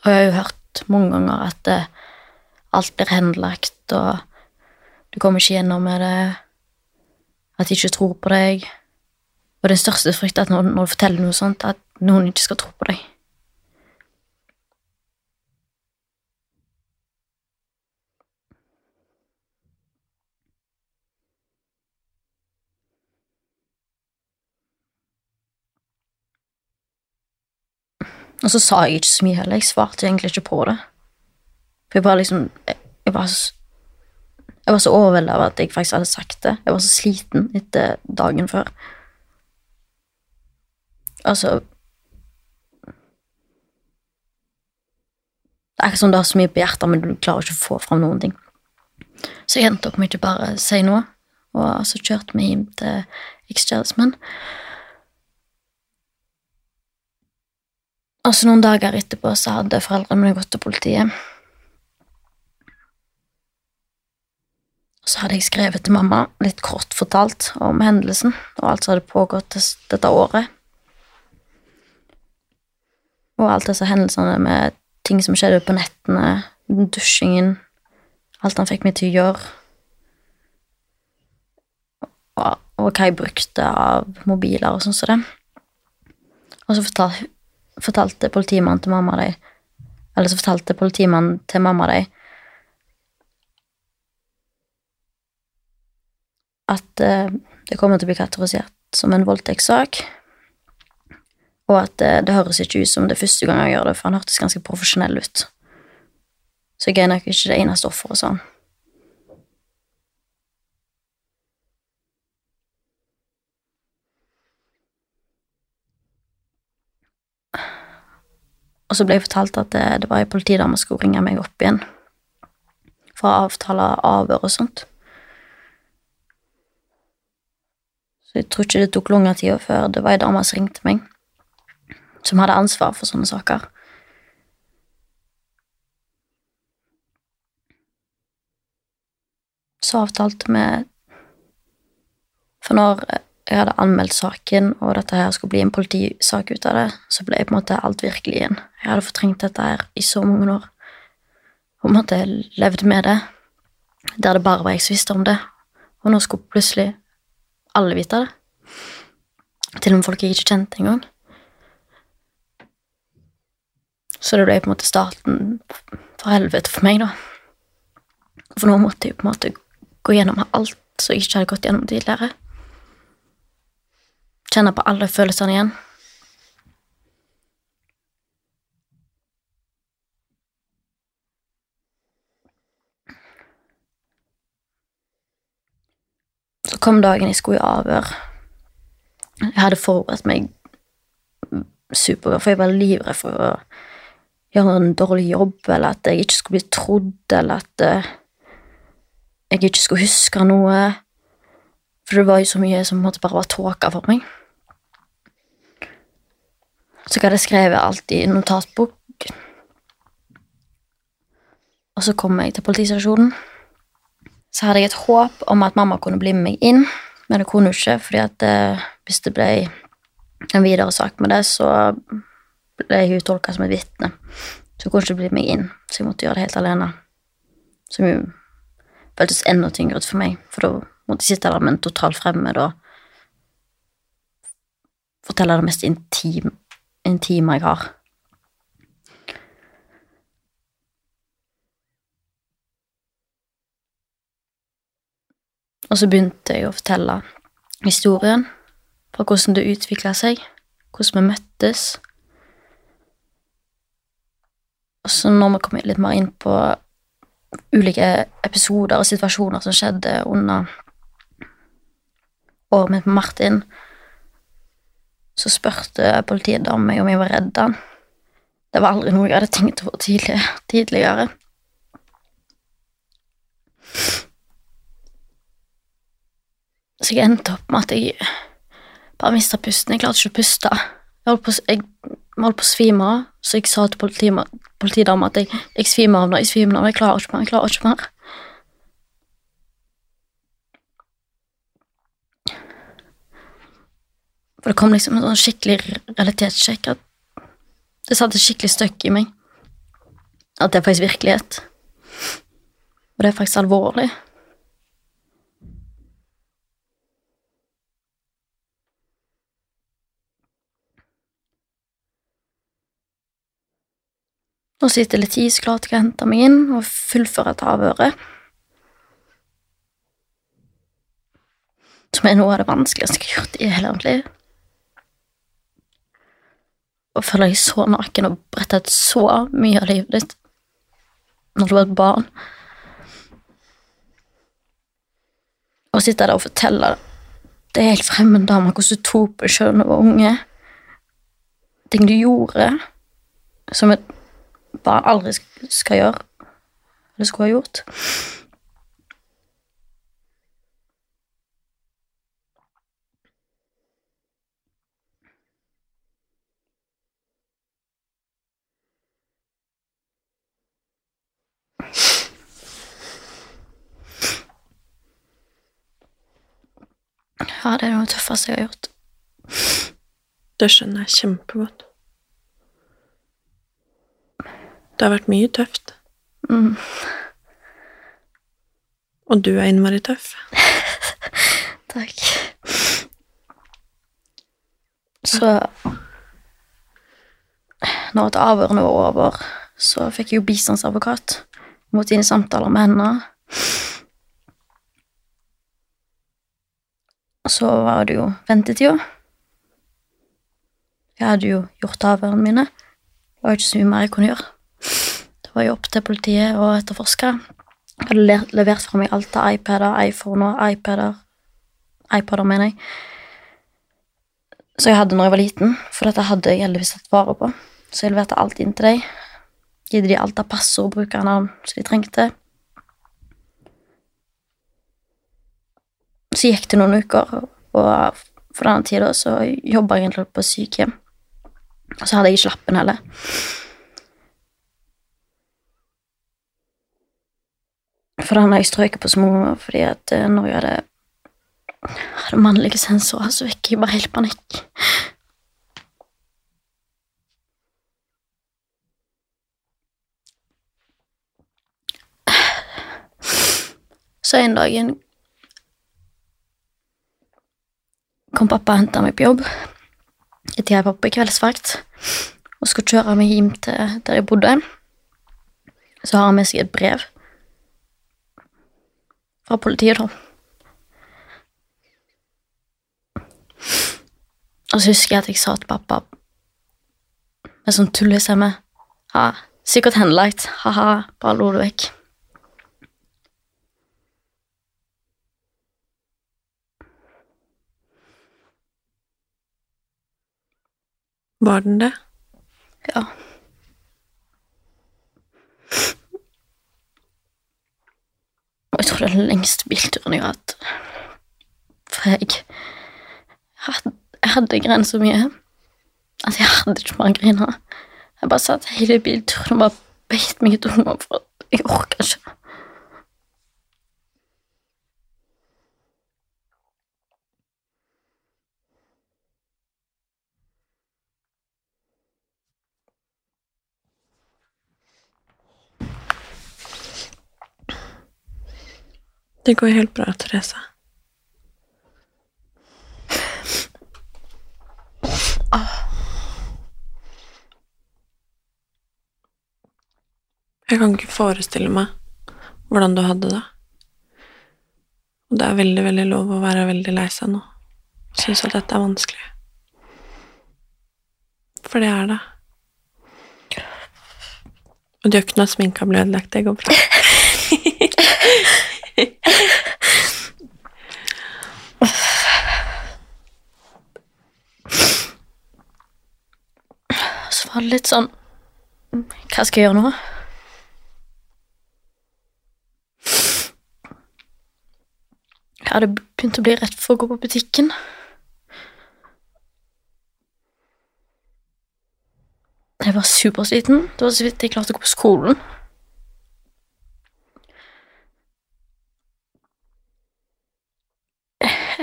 Og jeg har jo hørt mange ganger at det, alt blir henlagt, og du kommer ikke gjennom med det, at de ikke tror på deg. Og den største frykten er at når, når du forteller noe sånt, at noen ikke skal tro på deg. Og så sa jeg ikke så mye heller. Jeg svarte egentlig ikke på det. For jeg bare liksom Jeg, jeg var så jeg var så overveldet av at jeg faktisk hadde sagt det. Jeg var så sliten etter dagen før. Altså Det er ikke som du har så mye på hjertet, men du klarer ikke å få fram noen ting. Så jeg endte opp med ikke bare å si noe, og så kjørte vi hjem til ekskjæresten min. Og så noen dager etterpå så hadde foreldrene mine gått til politiet. Så hadde jeg skrevet til mamma, litt kort fortalt, om hendelsen og alt som hadde pågått dette året. Og alt disse hendelsene med ting som skjedde på nettene, dusjingen, alt han fikk meg til å gjøre. Og, og hva jeg brukte av mobiler og sånn som det. Og så fortalte fortalte politimannen til mamma di Eller så fortalte politimannen til mamma di at uh, det kommer til å bli kategorisert som en voldtektssak, og at uh, det høres ikke ut som det første gang jeg gjør det, for han hørtes ganske profesjonell ut. Så jeg er nok ikke det eneste offeret, sa han. Og så ble jeg fortalt at det, det var ei politidame som skulle ringe meg opp igjen for å avtale avhør og sånt. Så jeg tror ikke det tok lang tid før det var ei dame som ringte meg, som hadde ansvar for sånne saker. Så avtalte vi For når jeg hadde anmeldt saken, og dette her skulle bli en politisak ut av det, så ble på en måte alt virkelig igjen. Jeg hadde fortrengt dette her i så mange år, og på en måte levd med det, der det bare var jeg som visste om det, og nå skulle plutselig alle vite det. Til og med folk jeg ikke kjente engang. Så det ble på en måte starten for helvete for meg, da. For nå måtte jeg på en måte gå gjennom alt som jeg ikke hadde gått gjennom tidligere. Kjenne på alle følelsene igjen. Så kom dagen jeg skulle i avhør. Jeg hadde forberedt meg superbra, for jeg var livredd for å gjøre en dårlig jobb, eller at jeg ikke skulle bli trodd, eller at uh, jeg ikke skulle huske noe. For det var jo så mye som måtte bare var tåke for meg. Så jeg hadde skrevet alt i notatbok. Og så kom jeg til politistasjonen. Så hadde jeg et håp om at mamma kunne bli med meg inn, men det kunne hun ikke, fordi at eh, hvis det ble en videre sak med det, så ble hun tolka som et vitne. Så hun kunne ikke bli med meg inn, så jeg måtte gjøre det helt alene. Som jo føltes enda tyngre ut for meg, for da måtte jeg sitte der med en total fremmed og fortelle det mest intime en time jeg har. Og så begynte jeg å fortelle historien fra hvordan det utvikla seg, hvordan vi møttes. Og så når vi kom litt mer inn på ulike episoder og situasjoner som skjedde under året mitt med Martin, så spurte politiet da meg om jeg var redd han. Det var aldri noe jeg hadde tenkt over tidlig, tidligere. Så jeg endte opp med at jeg bare mista pusten. Jeg klarte ikke å puste. Jeg holdt på, jeg holdt på å svime av, så jeg sa til politiet politidama at jeg, jeg svimer av nå, jeg svimer av, jeg klarer ikke mer, jeg klarer ikke mer. For det kom liksom en sånn skikkelig realitetssjekk. At det satte skikkelig støkk i meg. At det er faktisk virkelighet. Og det er faktisk alvorlig. Og så etter litt tid så klarte jeg å hente meg inn og fullføre et avhøret. Som er noe av det vanskeligste jeg har gjort i hele mitt liv. Å føle deg så naken og brette ut så mye av livet ditt når du var et barn. Og sitte der og fortelle det er helt fremmed dame hvordan du tok på selv da du var unge. Ting du gjorde som et barn aldri skal gjøre, eller skulle ha gjort. Ja, det er noe tøffeste jeg har gjort. Det skjønner jeg kjempegodt. Det har vært mye tøft. Mm. Og du er innmari tøff. (laughs) Takk. Så Når et avhørende var over, så fikk jeg jo bistandsadvokat. Måtte inn i samtaler med henne. Og så var det jo ventetida. Jeg hadde jo gjort avhørene mine. Det var jo ikke så mye mer jeg kunne gjøre. Det var jo opp til politiet å etterforske. Jeg hadde levert fra meg alt av iPader, iPhoner, iPader iPader, mener jeg. Så jeg hadde når jeg var liten, for dette hadde jeg heldigvis tatt vare på. Så jeg leverte alt inn til dem. Gitt de alt av passord og brukernavn som de trengte. Så gikk det noen uker, og for denne tida så jobba jeg egentlig på sykehjem. Og så hadde jeg ikke lappen heller. For den har jeg strøket på så mange fordi at eh, når jeg hadde, hadde mannlige sensorer, så fikk jeg bare helt panikk. Så en dag en kom pappa og henta meg på jobb. Etter jeg var på kveldsvakt og skulle kjøre meg hjem til der jeg bodde. Så har han med seg et brev fra politiet, da. Og så husker jeg at jeg sa til pappa med sånn tullestemme Ja, sikkert henlagt. Ha-ha, bare lo det vekk. Var den det? Ja. Jeg tror det er den lengste bilturen jeg har hatt. For jeg hadde, jeg hadde grein så mye at jeg hadde ikke mer å grine. Jeg bare satt hele bilturen og bare beit meg i tunga for jeg orka ikke. Det går helt bra, Therese. Jeg kan ikke forestille meg hvordan du hadde det. Og det er veldig, veldig lov å være veldig lei seg nå. Synes at dette er vanskelig. For det er det. Og noe at sminka blir ødelagt. Det går bra. (laughs) (laughs) Så var det litt sånn Hva skal jeg gjøre nå? Jeg hadde begynt å bli rett for å gå på butikken. Jeg var supersliten. Det var så vidt jeg klarte å gå på skolen.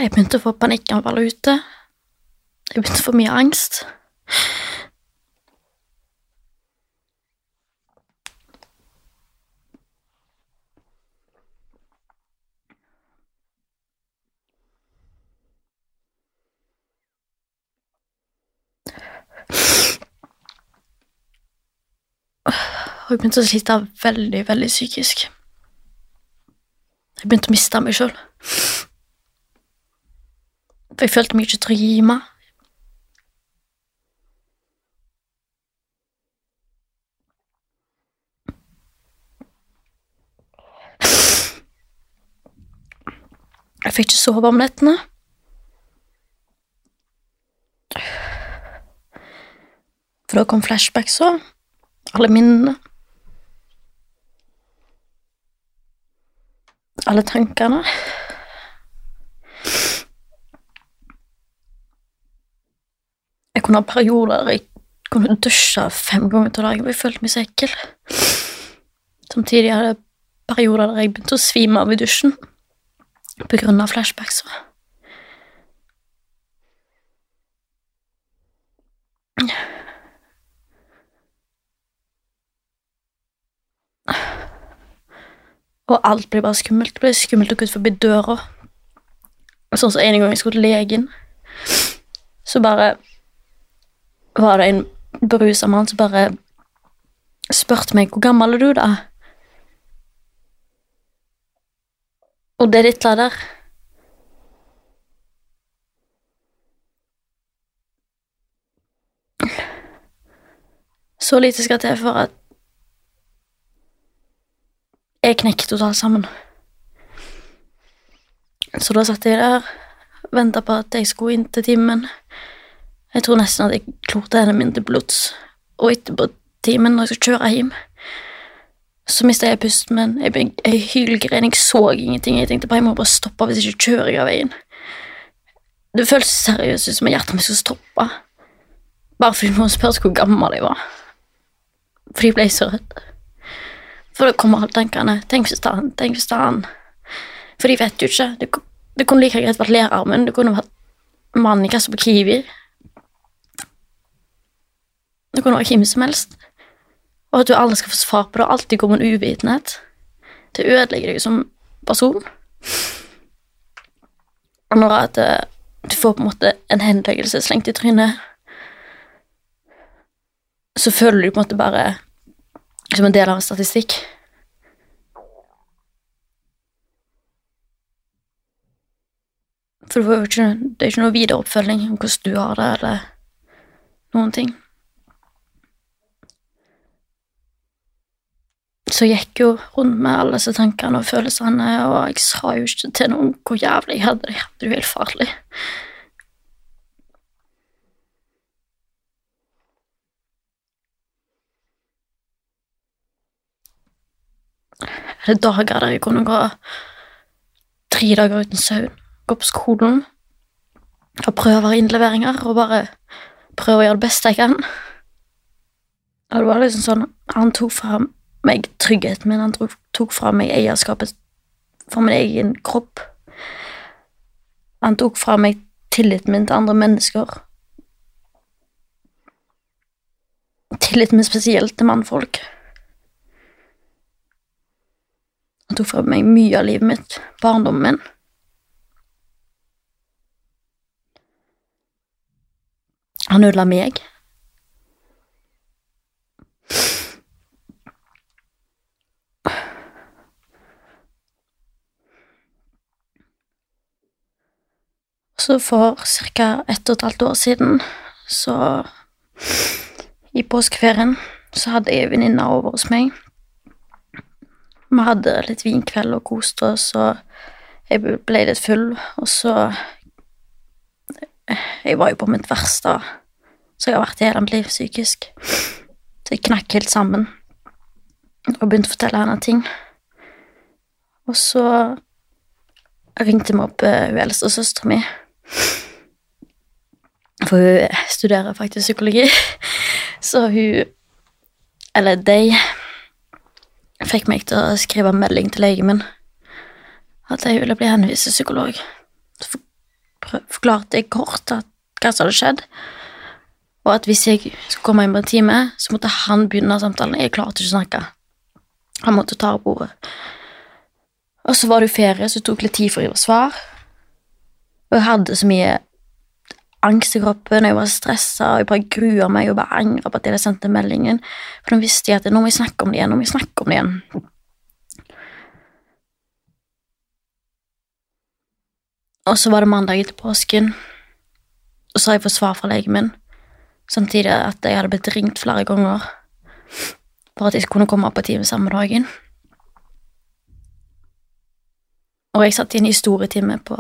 Jeg begynte å få panikkanfall ute. Jeg begynte å få mye angst. Og jeg begynte å slite veldig, veldig psykisk. Jeg begynte å miste meg sjøl. For jeg følte meg ikke trygg meg. Jeg fikk ikke sove om nettene. For da kom flashbacks òg. Alle minnene. Alle tankene. Jeg kunne ha perioder der jeg kunne dusje fem ganger til dagen, for jeg følte meg så ekkel. Samtidig hadde jeg perioder der jeg begynte å svime av i dusjen på grunn av flashbacks. Og alt blir bare skummelt. Det blir skummelt å gå ut forbi døra. Sånn som en gang jeg skulle til legen, så bare var det en berusa mann som bare spurte meg hvor gammel er du da? Og det ditt der Så lite skal til for at jeg knekket totalt sammen. Så da satt jeg der, venta på at jeg skulle inn til timen. Jeg tror nesten at jeg klorte hendene mine til blods. Og etterpå timen, når jeg skal kjøre hjem, så mista jeg pusten, min. jeg, jeg, hylgrein, jeg så ingenting. Jeg tenkte bare jeg må bare stoppe hvis jeg ikke kjører jeg av veien. Det føltes seriøst ut som om hjertet mitt skulle stoppe. Bare fordi noen spurte hvor gammel jeg var. Fordi jeg ble så redd. For da kommer alle tankene. Tenk hvis det er han, tenk hvis det er han. For de vet jo ikke. Det, kunne like greit vært lærermen, det kunne vært mannen i kassa på Kiwi. Det kan være hvem som helst. Og at du aldri skal få svar på det, alltid kommer en uvitenhet. Det ødelegger deg som person. Og når at du får på en måte en henleggelse slengt i trynet, så føler du på en måte bare som en del av en statistikk. For det, er jo det er ikke noe videre oppfølging om hvordan du har det, eller noen ting. Så gikk jo rundt med alle disse tankene og følelsene, og jeg sa jo ikke til noen hvor jævlig jeg hadde det. Jeg hadde det jo helt farlig. Det er dager der jeg kunne gå tre dager uten søvn, gå på skolen, og prøver innleveringer og bare prøve å gjøre det beste jeg kan. Og det var liksom sånn Han tok fra meg tryggheten min, han tok, fra meg eierskapet for min egen kropp. Han tok fra meg tilliten min til andre mennesker. Tilliten min spesielt til mannfolk. Han tok fra meg mye av livet mitt, barndommen min. Han ødela meg. Så for ca. ett og et halvt år siden, så I påskeferien så hadde jeg venninna over hos meg. Vi hadde litt vinkveld og koste oss, og jeg ble litt full, og så Jeg var jo på mitt verste, så jeg har vært i hele mitt liv psykisk. Så jeg knakk helt sammen og begynte å fortelle henne ting. Og så ringte vi opp eh, hun eldste søstera mi. For hun studerer faktisk psykologi. (laughs) Så hun Eller de fikk meg til å skrive en melding til legen min at jeg ville bli henvist til psykolog. Så forklarte jeg kort at, hva som hadde skjedd, og at hvis jeg skulle komme inn på en time, så måtte han begynne samtalen. Jeg klarte ikke å snakke. Han måtte ta opp ordet. Og så var det jo ferie, så det tok litt tid for å gi svar. Og jeg hadde så mye angst i kroppen, og jeg var stressa, og jeg bare grua meg og bare angra på at jeg hadde sendt den meldingen. For nå visste jeg at nå må jeg snakke om det igjen, nå må jeg snakke om det igjen. Og så var det mandag etter påsken, og så har jeg fått svar fra legen min, samtidig at jeg hadde blitt ringt flere ganger for at jeg kunne komme opp på time samme dagen. Og jeg satt i en historietime på,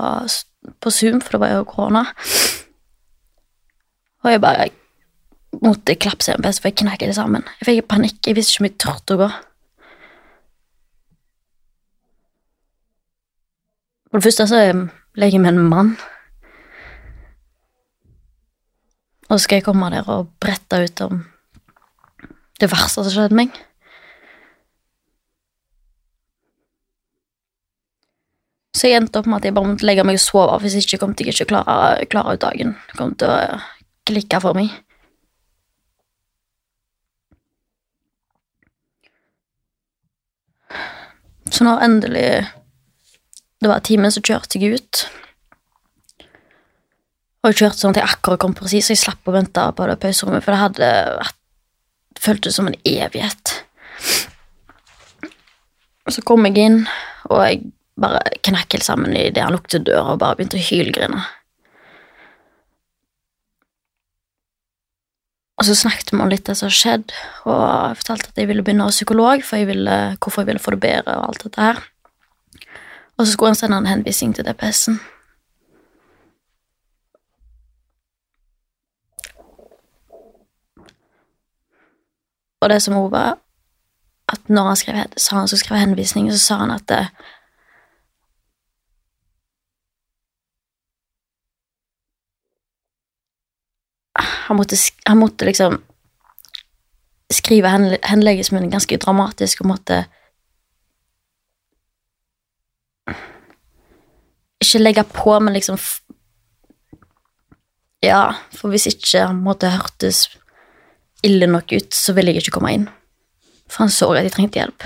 på Zoom, for det var jo korona. Og jeg bare måtte klapse igjen best, for jeg knakk det sammen. Jeg fikk panikk, jeg visste ikke om jeg turte å gå. For det første så legger jeg med en mann. Og så skal jeg komme der og brette ut om det verste som skjedde meg. Så jeg endte opp med at jeg bare måtte legge meg og sove, hvis ikke kom jeg ikke klare, klare ut dagen. Det kom til å klikke for meg. Så når endelig det var timen, så kjørte jeg ut. Og jeg kjørte sånn at jeg akkurat kom presis, så jeg slapp å vente på det pauserommet, for det hadde vært føltes som en evighet. Så kom jeg inn, og jeg bare knakk helt sammen idet han lukket døra og bare begynte å hylgrine. Og så snakket vi om litt det som har skjedd, og jeg fortalte at jeg ville begynne hos psykolog, for jeg ville, hvorfor jeg ville få det bedre og alt dette her. Og så skulle han sende en henvisning til DPS-en. Og det som òg var at når han skrev, sa han skulle skrev henvisning, så sa han at det, han, måtte, han måtte liksom skrive hen, henleggelsen ganske dramatisk og måtte Ikke legge på, men liksom Ja, for hvis ikke han måtte hørtes ille nok ut, så ville jeg ikke komme inn. For han så at jeg trengte hjelp.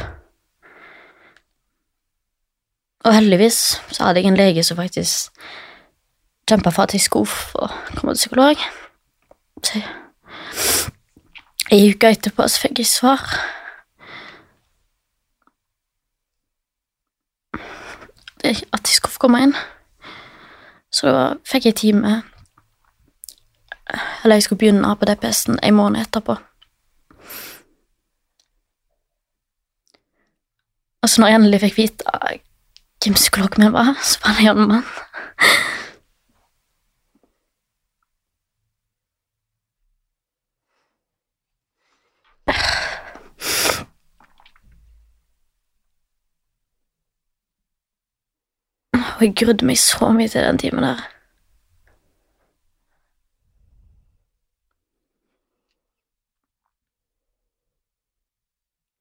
Og heldigvis så hadde jeg en lege som faktisk kjempa for at jeg skulle få komme til psykolog. Ei uke etterpå så fikk jeg svar. At jeg skulle få komme inn. Så da fikk jeg time Eller jeg skulle begynne på DPS-en en måned etterpå. Og så når jeg endelig fikk vite hvem psykologen min var, så var det en mann. Og jeg grudde meg så mye til den timen der.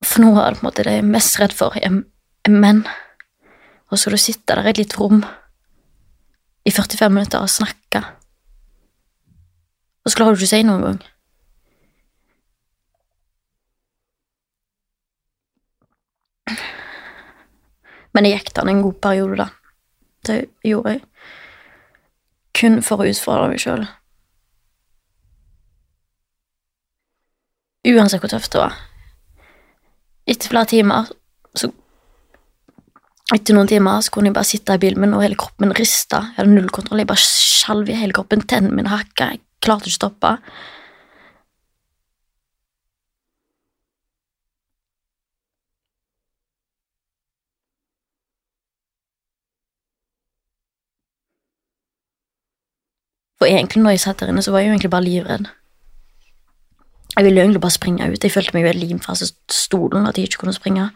For noe av det, det jeg er mest redd for, er, er menn. Og så skal du sitte der i et lite rom i 45 minutter og snakke. Og så klarer du ikke å si noe engang. Men jeg gikk den en god periode, da. Det gjorde jeg. Kun for å utfordre meg sjøl. Uansett hvor tøft det var. Etter flere timer så Etter noen timer så kunne jeg bare sitte i bilen min, og hele kroppen min rista. Jeg hadde null kontroll. Jeg bare skjalv i hele kroppen. Tennene mine hakka. Jeg klarte ikke å stoppe. For egentlig når jeg satt der inne, så var jeg jo egentlig bare livredd. Jeg ville jo egentlig bare springe ut. Jeg følte meg jo limfast i stolen at jeg ikke kunne springe.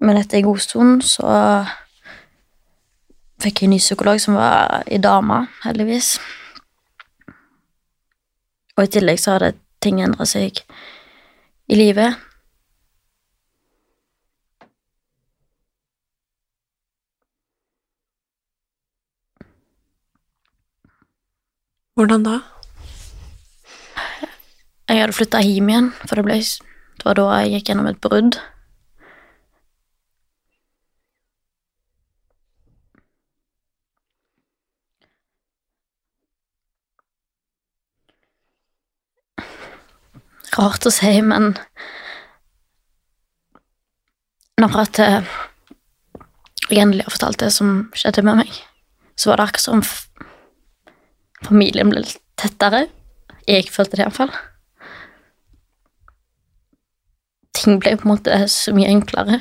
Men etter en god stund så fikk jeg en ny psykolog som var ei dame, heldigvis. Og i tillegg så hadde ting endra seg i livet. Hvordan da? Jeg hadde flytta hjem igjen, for det, ble, det var da jeg gikk gjennom et brudd. Rart å si, men når at eh, jeg endelig har fortalt det som skjedde med meg, så var det akkurat som familien ble litt tettere. Jeg følte det iallfall. Ting ble på en måte så mye enklere.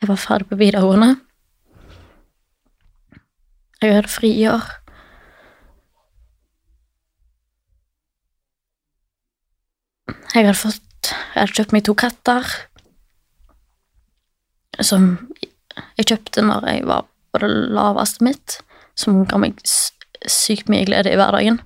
Jeg var ferdig på videregående. Jeg hadde friår. Jeg hadde fått Jeg hadde kjøpt meg to katter. Som jeg kjøpte når jeg var på det laveste mitt. Som ga meg sykt mye glede i hverdagen.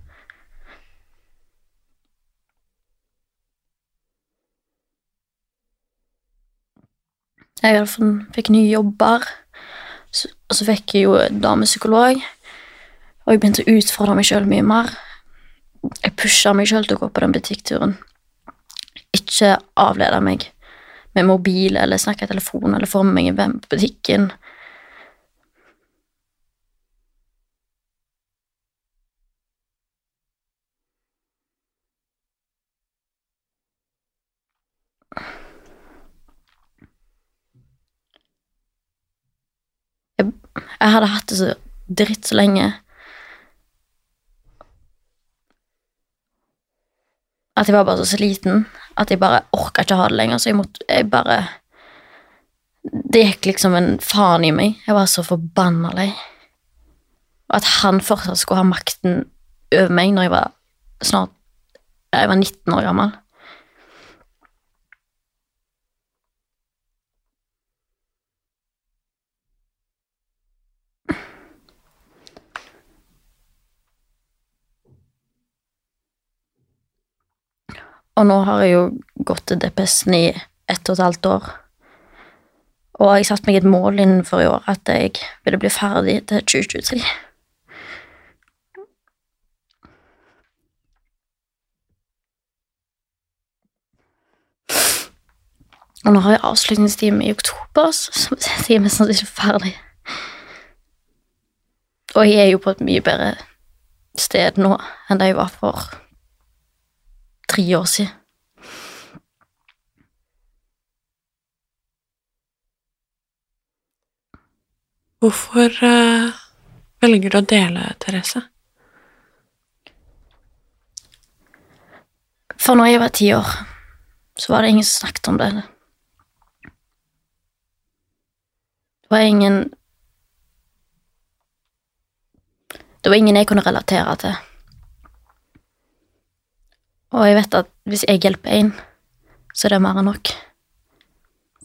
Jeg fikk nye jobber, og så fikk jeg jo damepsykolog. Og jeg begynte å utfordre meg sjøl mye mer. Jeg pusha meg sjøl til å gå på den butikkturen. Ikke avlede meg med mobil eller snakke i telefon eller få med meg en venn på butikken. Jeg, jeg hadde hatt det så dritt så lenge at jeg var bare så sliten at jeg bare orka ikke ha det lenger, så jeg måtte jeg bare Det gikk liksom en faen i meg. Jeg var så forbanna lei. Og at han fortsatt skulle ha makten over meg når jeg var snart Jeg var 19 år gammel. Og nå har jeg jo gått til DPS-en i ett og et halvt år. Og jeg satte meg et mål innenfor i år at jeg ville bli ferdig til 2023. Og nå har jeg avslutningstime i oktober, så jeg er mest ikke ferdig. Og jeg er jo på et mye bedre sted nå enn det jeg var for tre år siden. Hvorfor eh, velger du å dele, Therese? For når jeg var ti år, så var det ingen som snakket om det. Det var ingen Det var ingen jeg kunne relatere til. Og jeg vet at hvis jeg hjelper en, så er det mer enn nok.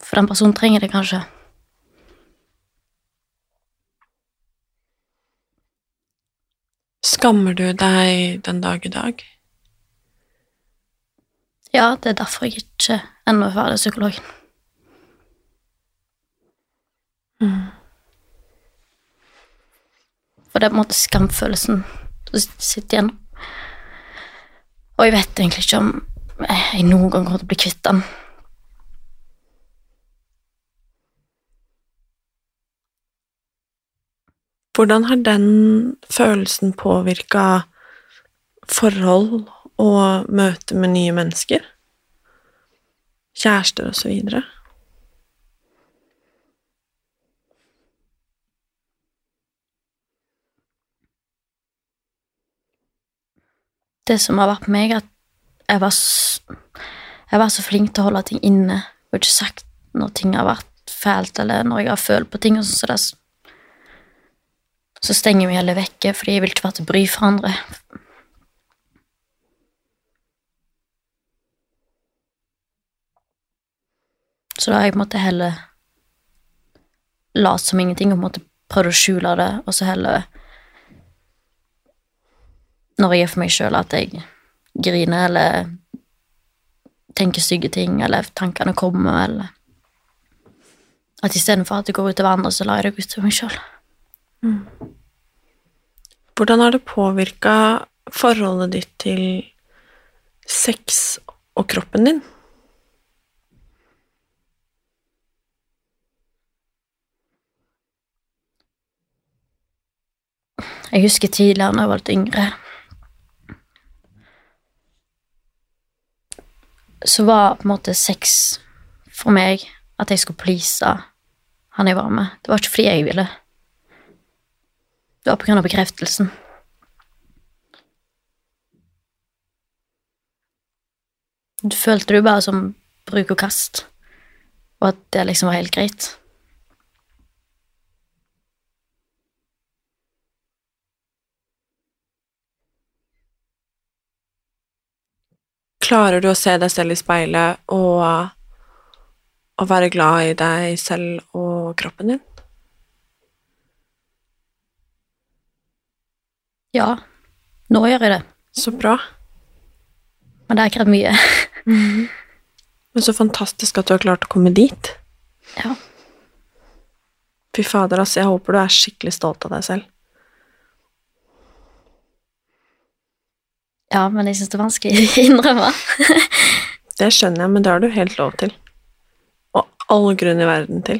For den personen trenger det kanskje. Skammer du deg den dag i dag? Ja, det er derfor jeg ikke ennå er ferdig psykologen. For det er på en måte skamfølelsen som sitter igjen. Og jeg vet egentlig ikke om jeg noen gang kommer til å bli kvitt den. Hvordan har den følelsen påvirka forhold og møte med nye mennesker? Kjærester og så videre? Det som har vært meg, at jeg var, jeg var så flink til å holde ting inne og ikke sagt når ting har vært fælt, eller når jeg har følt på ting. så det, så stenger vi heller vekke, fordi jeg vil ikke være til bry for andre. Så da har jeg på en måte heller lat som ingenting og måte prøvd å skjule det, og så heller når jeg er for meg sjøl, at jeg griner eller tenker stygge ting, eller tankene kommer, eller At istedenfor at det går ut over andre, så lar jeg det gå utover meg sjøl. Hvordan har det påvirka forholdet ditt til sex og kroppen din? Jeg husker tidligere, når jeg var litt yngre Så var på en måte sex for meg at jeg skulle please han jeg var med. Det var ikke fordi jeg ville. Det var på grunn av bekreftelsen. Du følte du bare som bruk og kast, og at det liksom var helt greit. Klarer du å se deg selv i speilet og, og være glad i deg selv og kroppen din? Ja, nå gjør jeg det. Så bra. Men det har krevd mye. (laughs) Men så fantastisk at du har klart å komme dit. Ja. Fy fader, ass, jeg håper du er skikkelig stolt av deg selv. Ja, men jeg syns det er vanskelig å innrømme. (laughs) Det skjønner jeg, men det har du helt lov til. Og all grunn i verden til.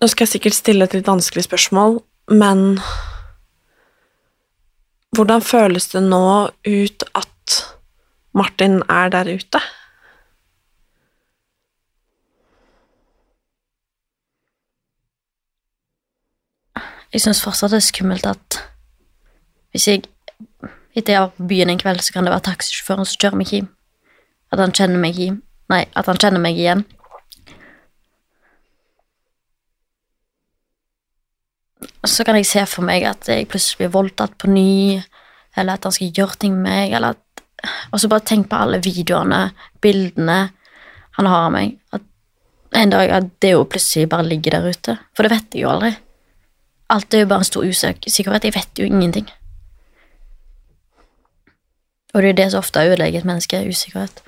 Nå skal jeg sikkert stille et litt vanskelig spørsmål, men hvordan føles det nå ut at Martin er der ute? Jeg syns fortsatt det er skummelt at hvis jeg etter jeg var på byen en kveld, så kan det være taxisjåføren som kjører meg hjem. At han kjenner meg hjem. Nei, at han kjenner meg igjen. Så kan jeg se for meg at jeg plutselig blir voldtatt på ny, eller at han skal gjøre ting med meg, eller at Og så bare tenk på alle videoene, bildene han har av meg. At en dag at det jo plutselig bare ligger der ute. For det vet jeg jo aldri. Alt er jo bare en stor usikkerhet. Jeg vet jo ingenting. Og det er det som ofte ødelegger et menneske, usikkerhet.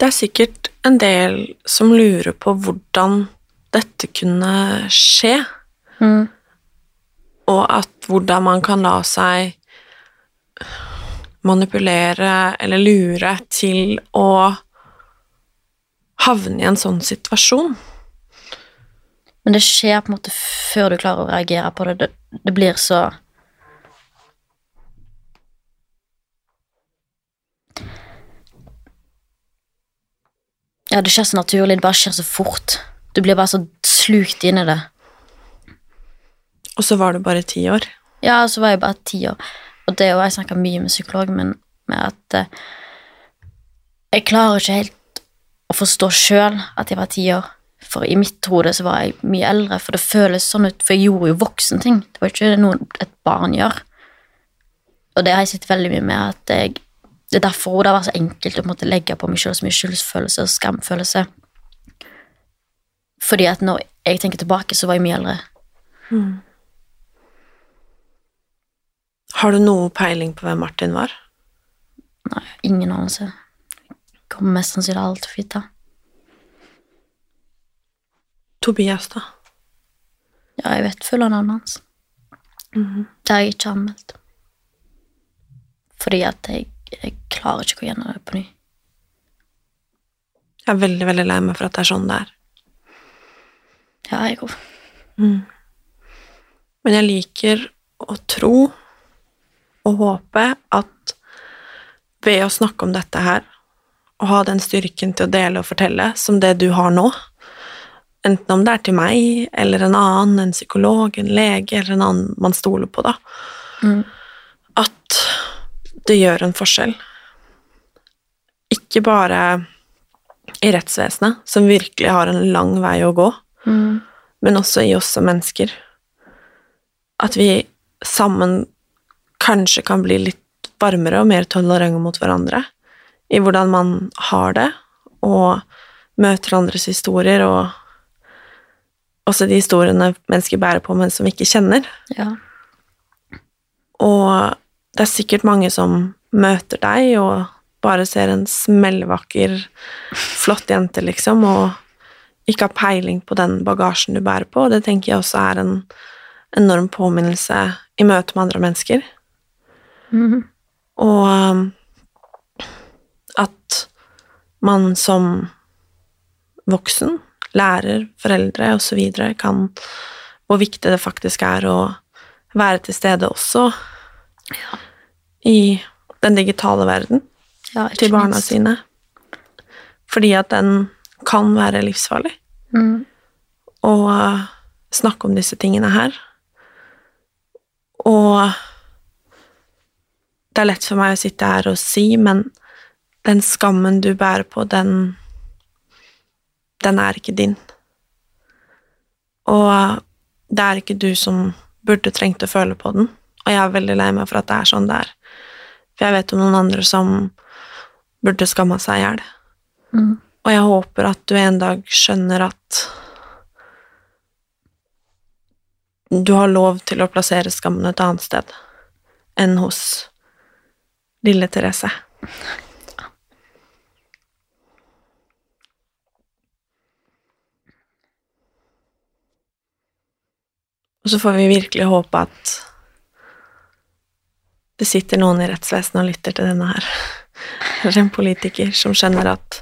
Det er sikkert en del som lurer på hvordan dette kunne skje, Mm. og at hvordan man kan la seg manipulere eller lure til å havne i en sånn situasjon. Men det skjer på en måte før du klarer å reagere på det. Det, det blir så Ja, det skjer så naturlig. Det bare skjer så fort. Du blir bare så slukt inn i det. Og så var du bare ti år. Ja, så var jeg bare ti år. Og det og jeg snakka mye med psykologen min med at eh, Jeg klarer ikke helt å forstå sjøl at jeg var ti år. For i mitt hode så var jeg mye eldre, for det føles sånn ut, for jeg gjorde jo voksenting. Det var ikke noe et barn gjør. Og det har jeg sett veldig mye med at jeg Det er derfor det har vært så enkelt å måtte legge på meg selv så mye skyldsfølelse og skamfølelse. Fordi at når jeg tenker tilbake, så var jeg mye eldre. Har du noe peiling på hvem Martin var? Nei, ingen anelse. Kommer mest sannsynlig aldri til å vite. Tobias, da? Ja, jeg vet fullnavnet hans. Det har jeg ikke anmeldt. Fordi at jeg, jeg klarer ikke å gå gjennom det på ny. Jeg er veldig, veldig lei meg for at det er sånn det er. Ja, jeg òg. Men jeg liker å tro og håpe at ved å snakke om dette her, og ha den styrken til å dele og fortelle som det du har nå, enten om det er til meg eller en annen, en psykolog, en lege eller en annen man stoler på, da, at det gjør en forskjell. Ikke bare i rettsvesenet, som virkelig har en lang vei å gå, men også i oss som mennesker. At vi sammen kanskje kan bli litt varmere og mer tolerante mot hverandre i hvordan man har det, og møter andres historier, og også de historiene mennesker bærer på, men som vi ikke kjenner. Ja. Og det er sikkert mange som møter deg og bare ser en smellvakker, flott jente, liksom, og ikke har peiling på den bagasjen du bærer på. Og det tenker jeg også er en enorm påminnelse i møte med andre mennesker. Og um, at man som voksen, lærer, foreldre osv. kan Hvor viktig det faktisk er å være til stede også i den digitale verden ja til barna minst. sine. Fordi at den kan være livsfarlig. Mm. Og uh, snakke om disse tingene her. Og det er lett for meg å sitte her og si, men den skammen du bærer på, den Den er ikke din. Og det er ikke du som burde trengt å føle på den. Og jeg er veldig lei meg for at det er sånn det er. For jeg vet om noen andre som burde skamma seg i hjel. Mm. Og jeg håper at du en dag skjønner at du har lov til å plassere skammen et annet sted enn hos lille Therese. Og så får vi virkelig håpe at det sitter noen i rettsvesenet og lytter til denne her. (laughs) Eller en politiker som skjønner at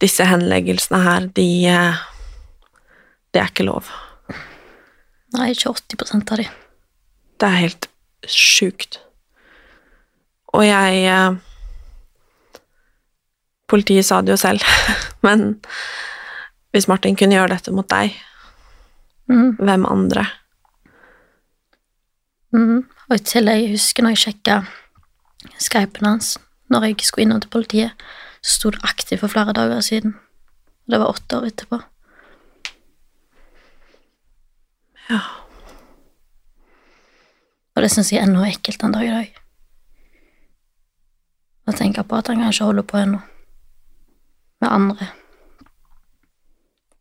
disse henleggelsene her, de eh, Det er ikke lov. Nei, ikke 80 av de. Det er helt sjukt. Og jeg eh, Politiet sa det jo selv, (laughs) men hvis Martin kunne gjøre dette mot deg, Mm. hvem andre? Mhm. Og i tillegg, jeg husker når jeg sjekka skypen hans når jeg skulle innom til politiet, så sto det aktiv for flere dager siden. Og det var åtte år etterpå. Ja. Og det syns jeg er enda ekkelt den dag i dag. Å tenke på at han kanskje holder på ennå. Med andre.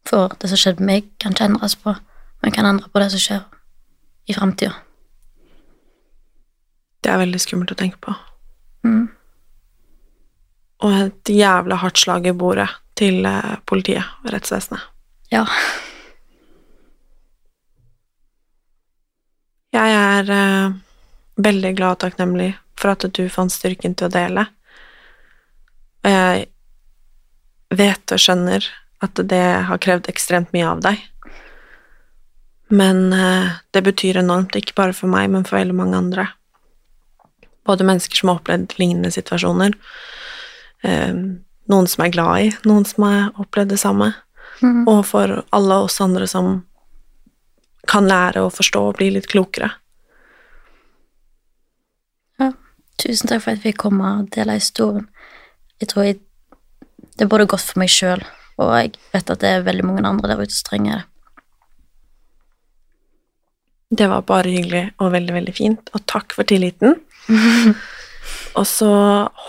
For det som skjedde med meg, kan ikke endres på, men kan endre på det som skjer i framtida. Det er veldig skummelt å tenke på. Mm. Og et jævla hardt slag i bordet til eh, politiet og rettsvesenet. Ja. Jeg er eh, veldig glad og takknemlig for at du fant styrken til å dele. Og jeg vet og skjønner at det har krevd ekstremt mye av deg. Men eh, det betyr enormt, ikke bare for meg, men for veldig mange andre. Både mennesker som har opplevd lignende situasjoner, eh, noen som er glad i, noen som har opplevd det samme, og for alle oss andre som kan lære å forstå og bli litt klokere. ja. Tusen takk for at vi kom og delte historien. Jeg tror jeg, det er både godt for meg sjøl, og jeg vet at det er veldig mange andre der ute som trenger det. Det var bare hyggelig og veldig, veldig fint, og takk for tilliten. (laughs) og så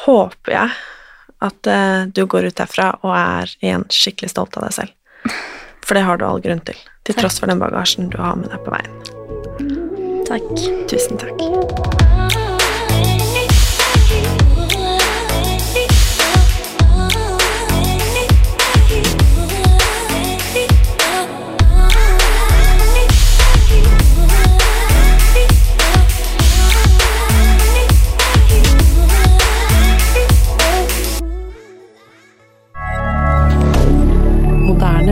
håper jeg at eh, du går ut derfra og er igjen skikkelig stolt av deg selv. For det har du all grunn til, til tross for den bagasjen du har med deg på veien. Takk. Tusen takk.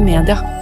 Media.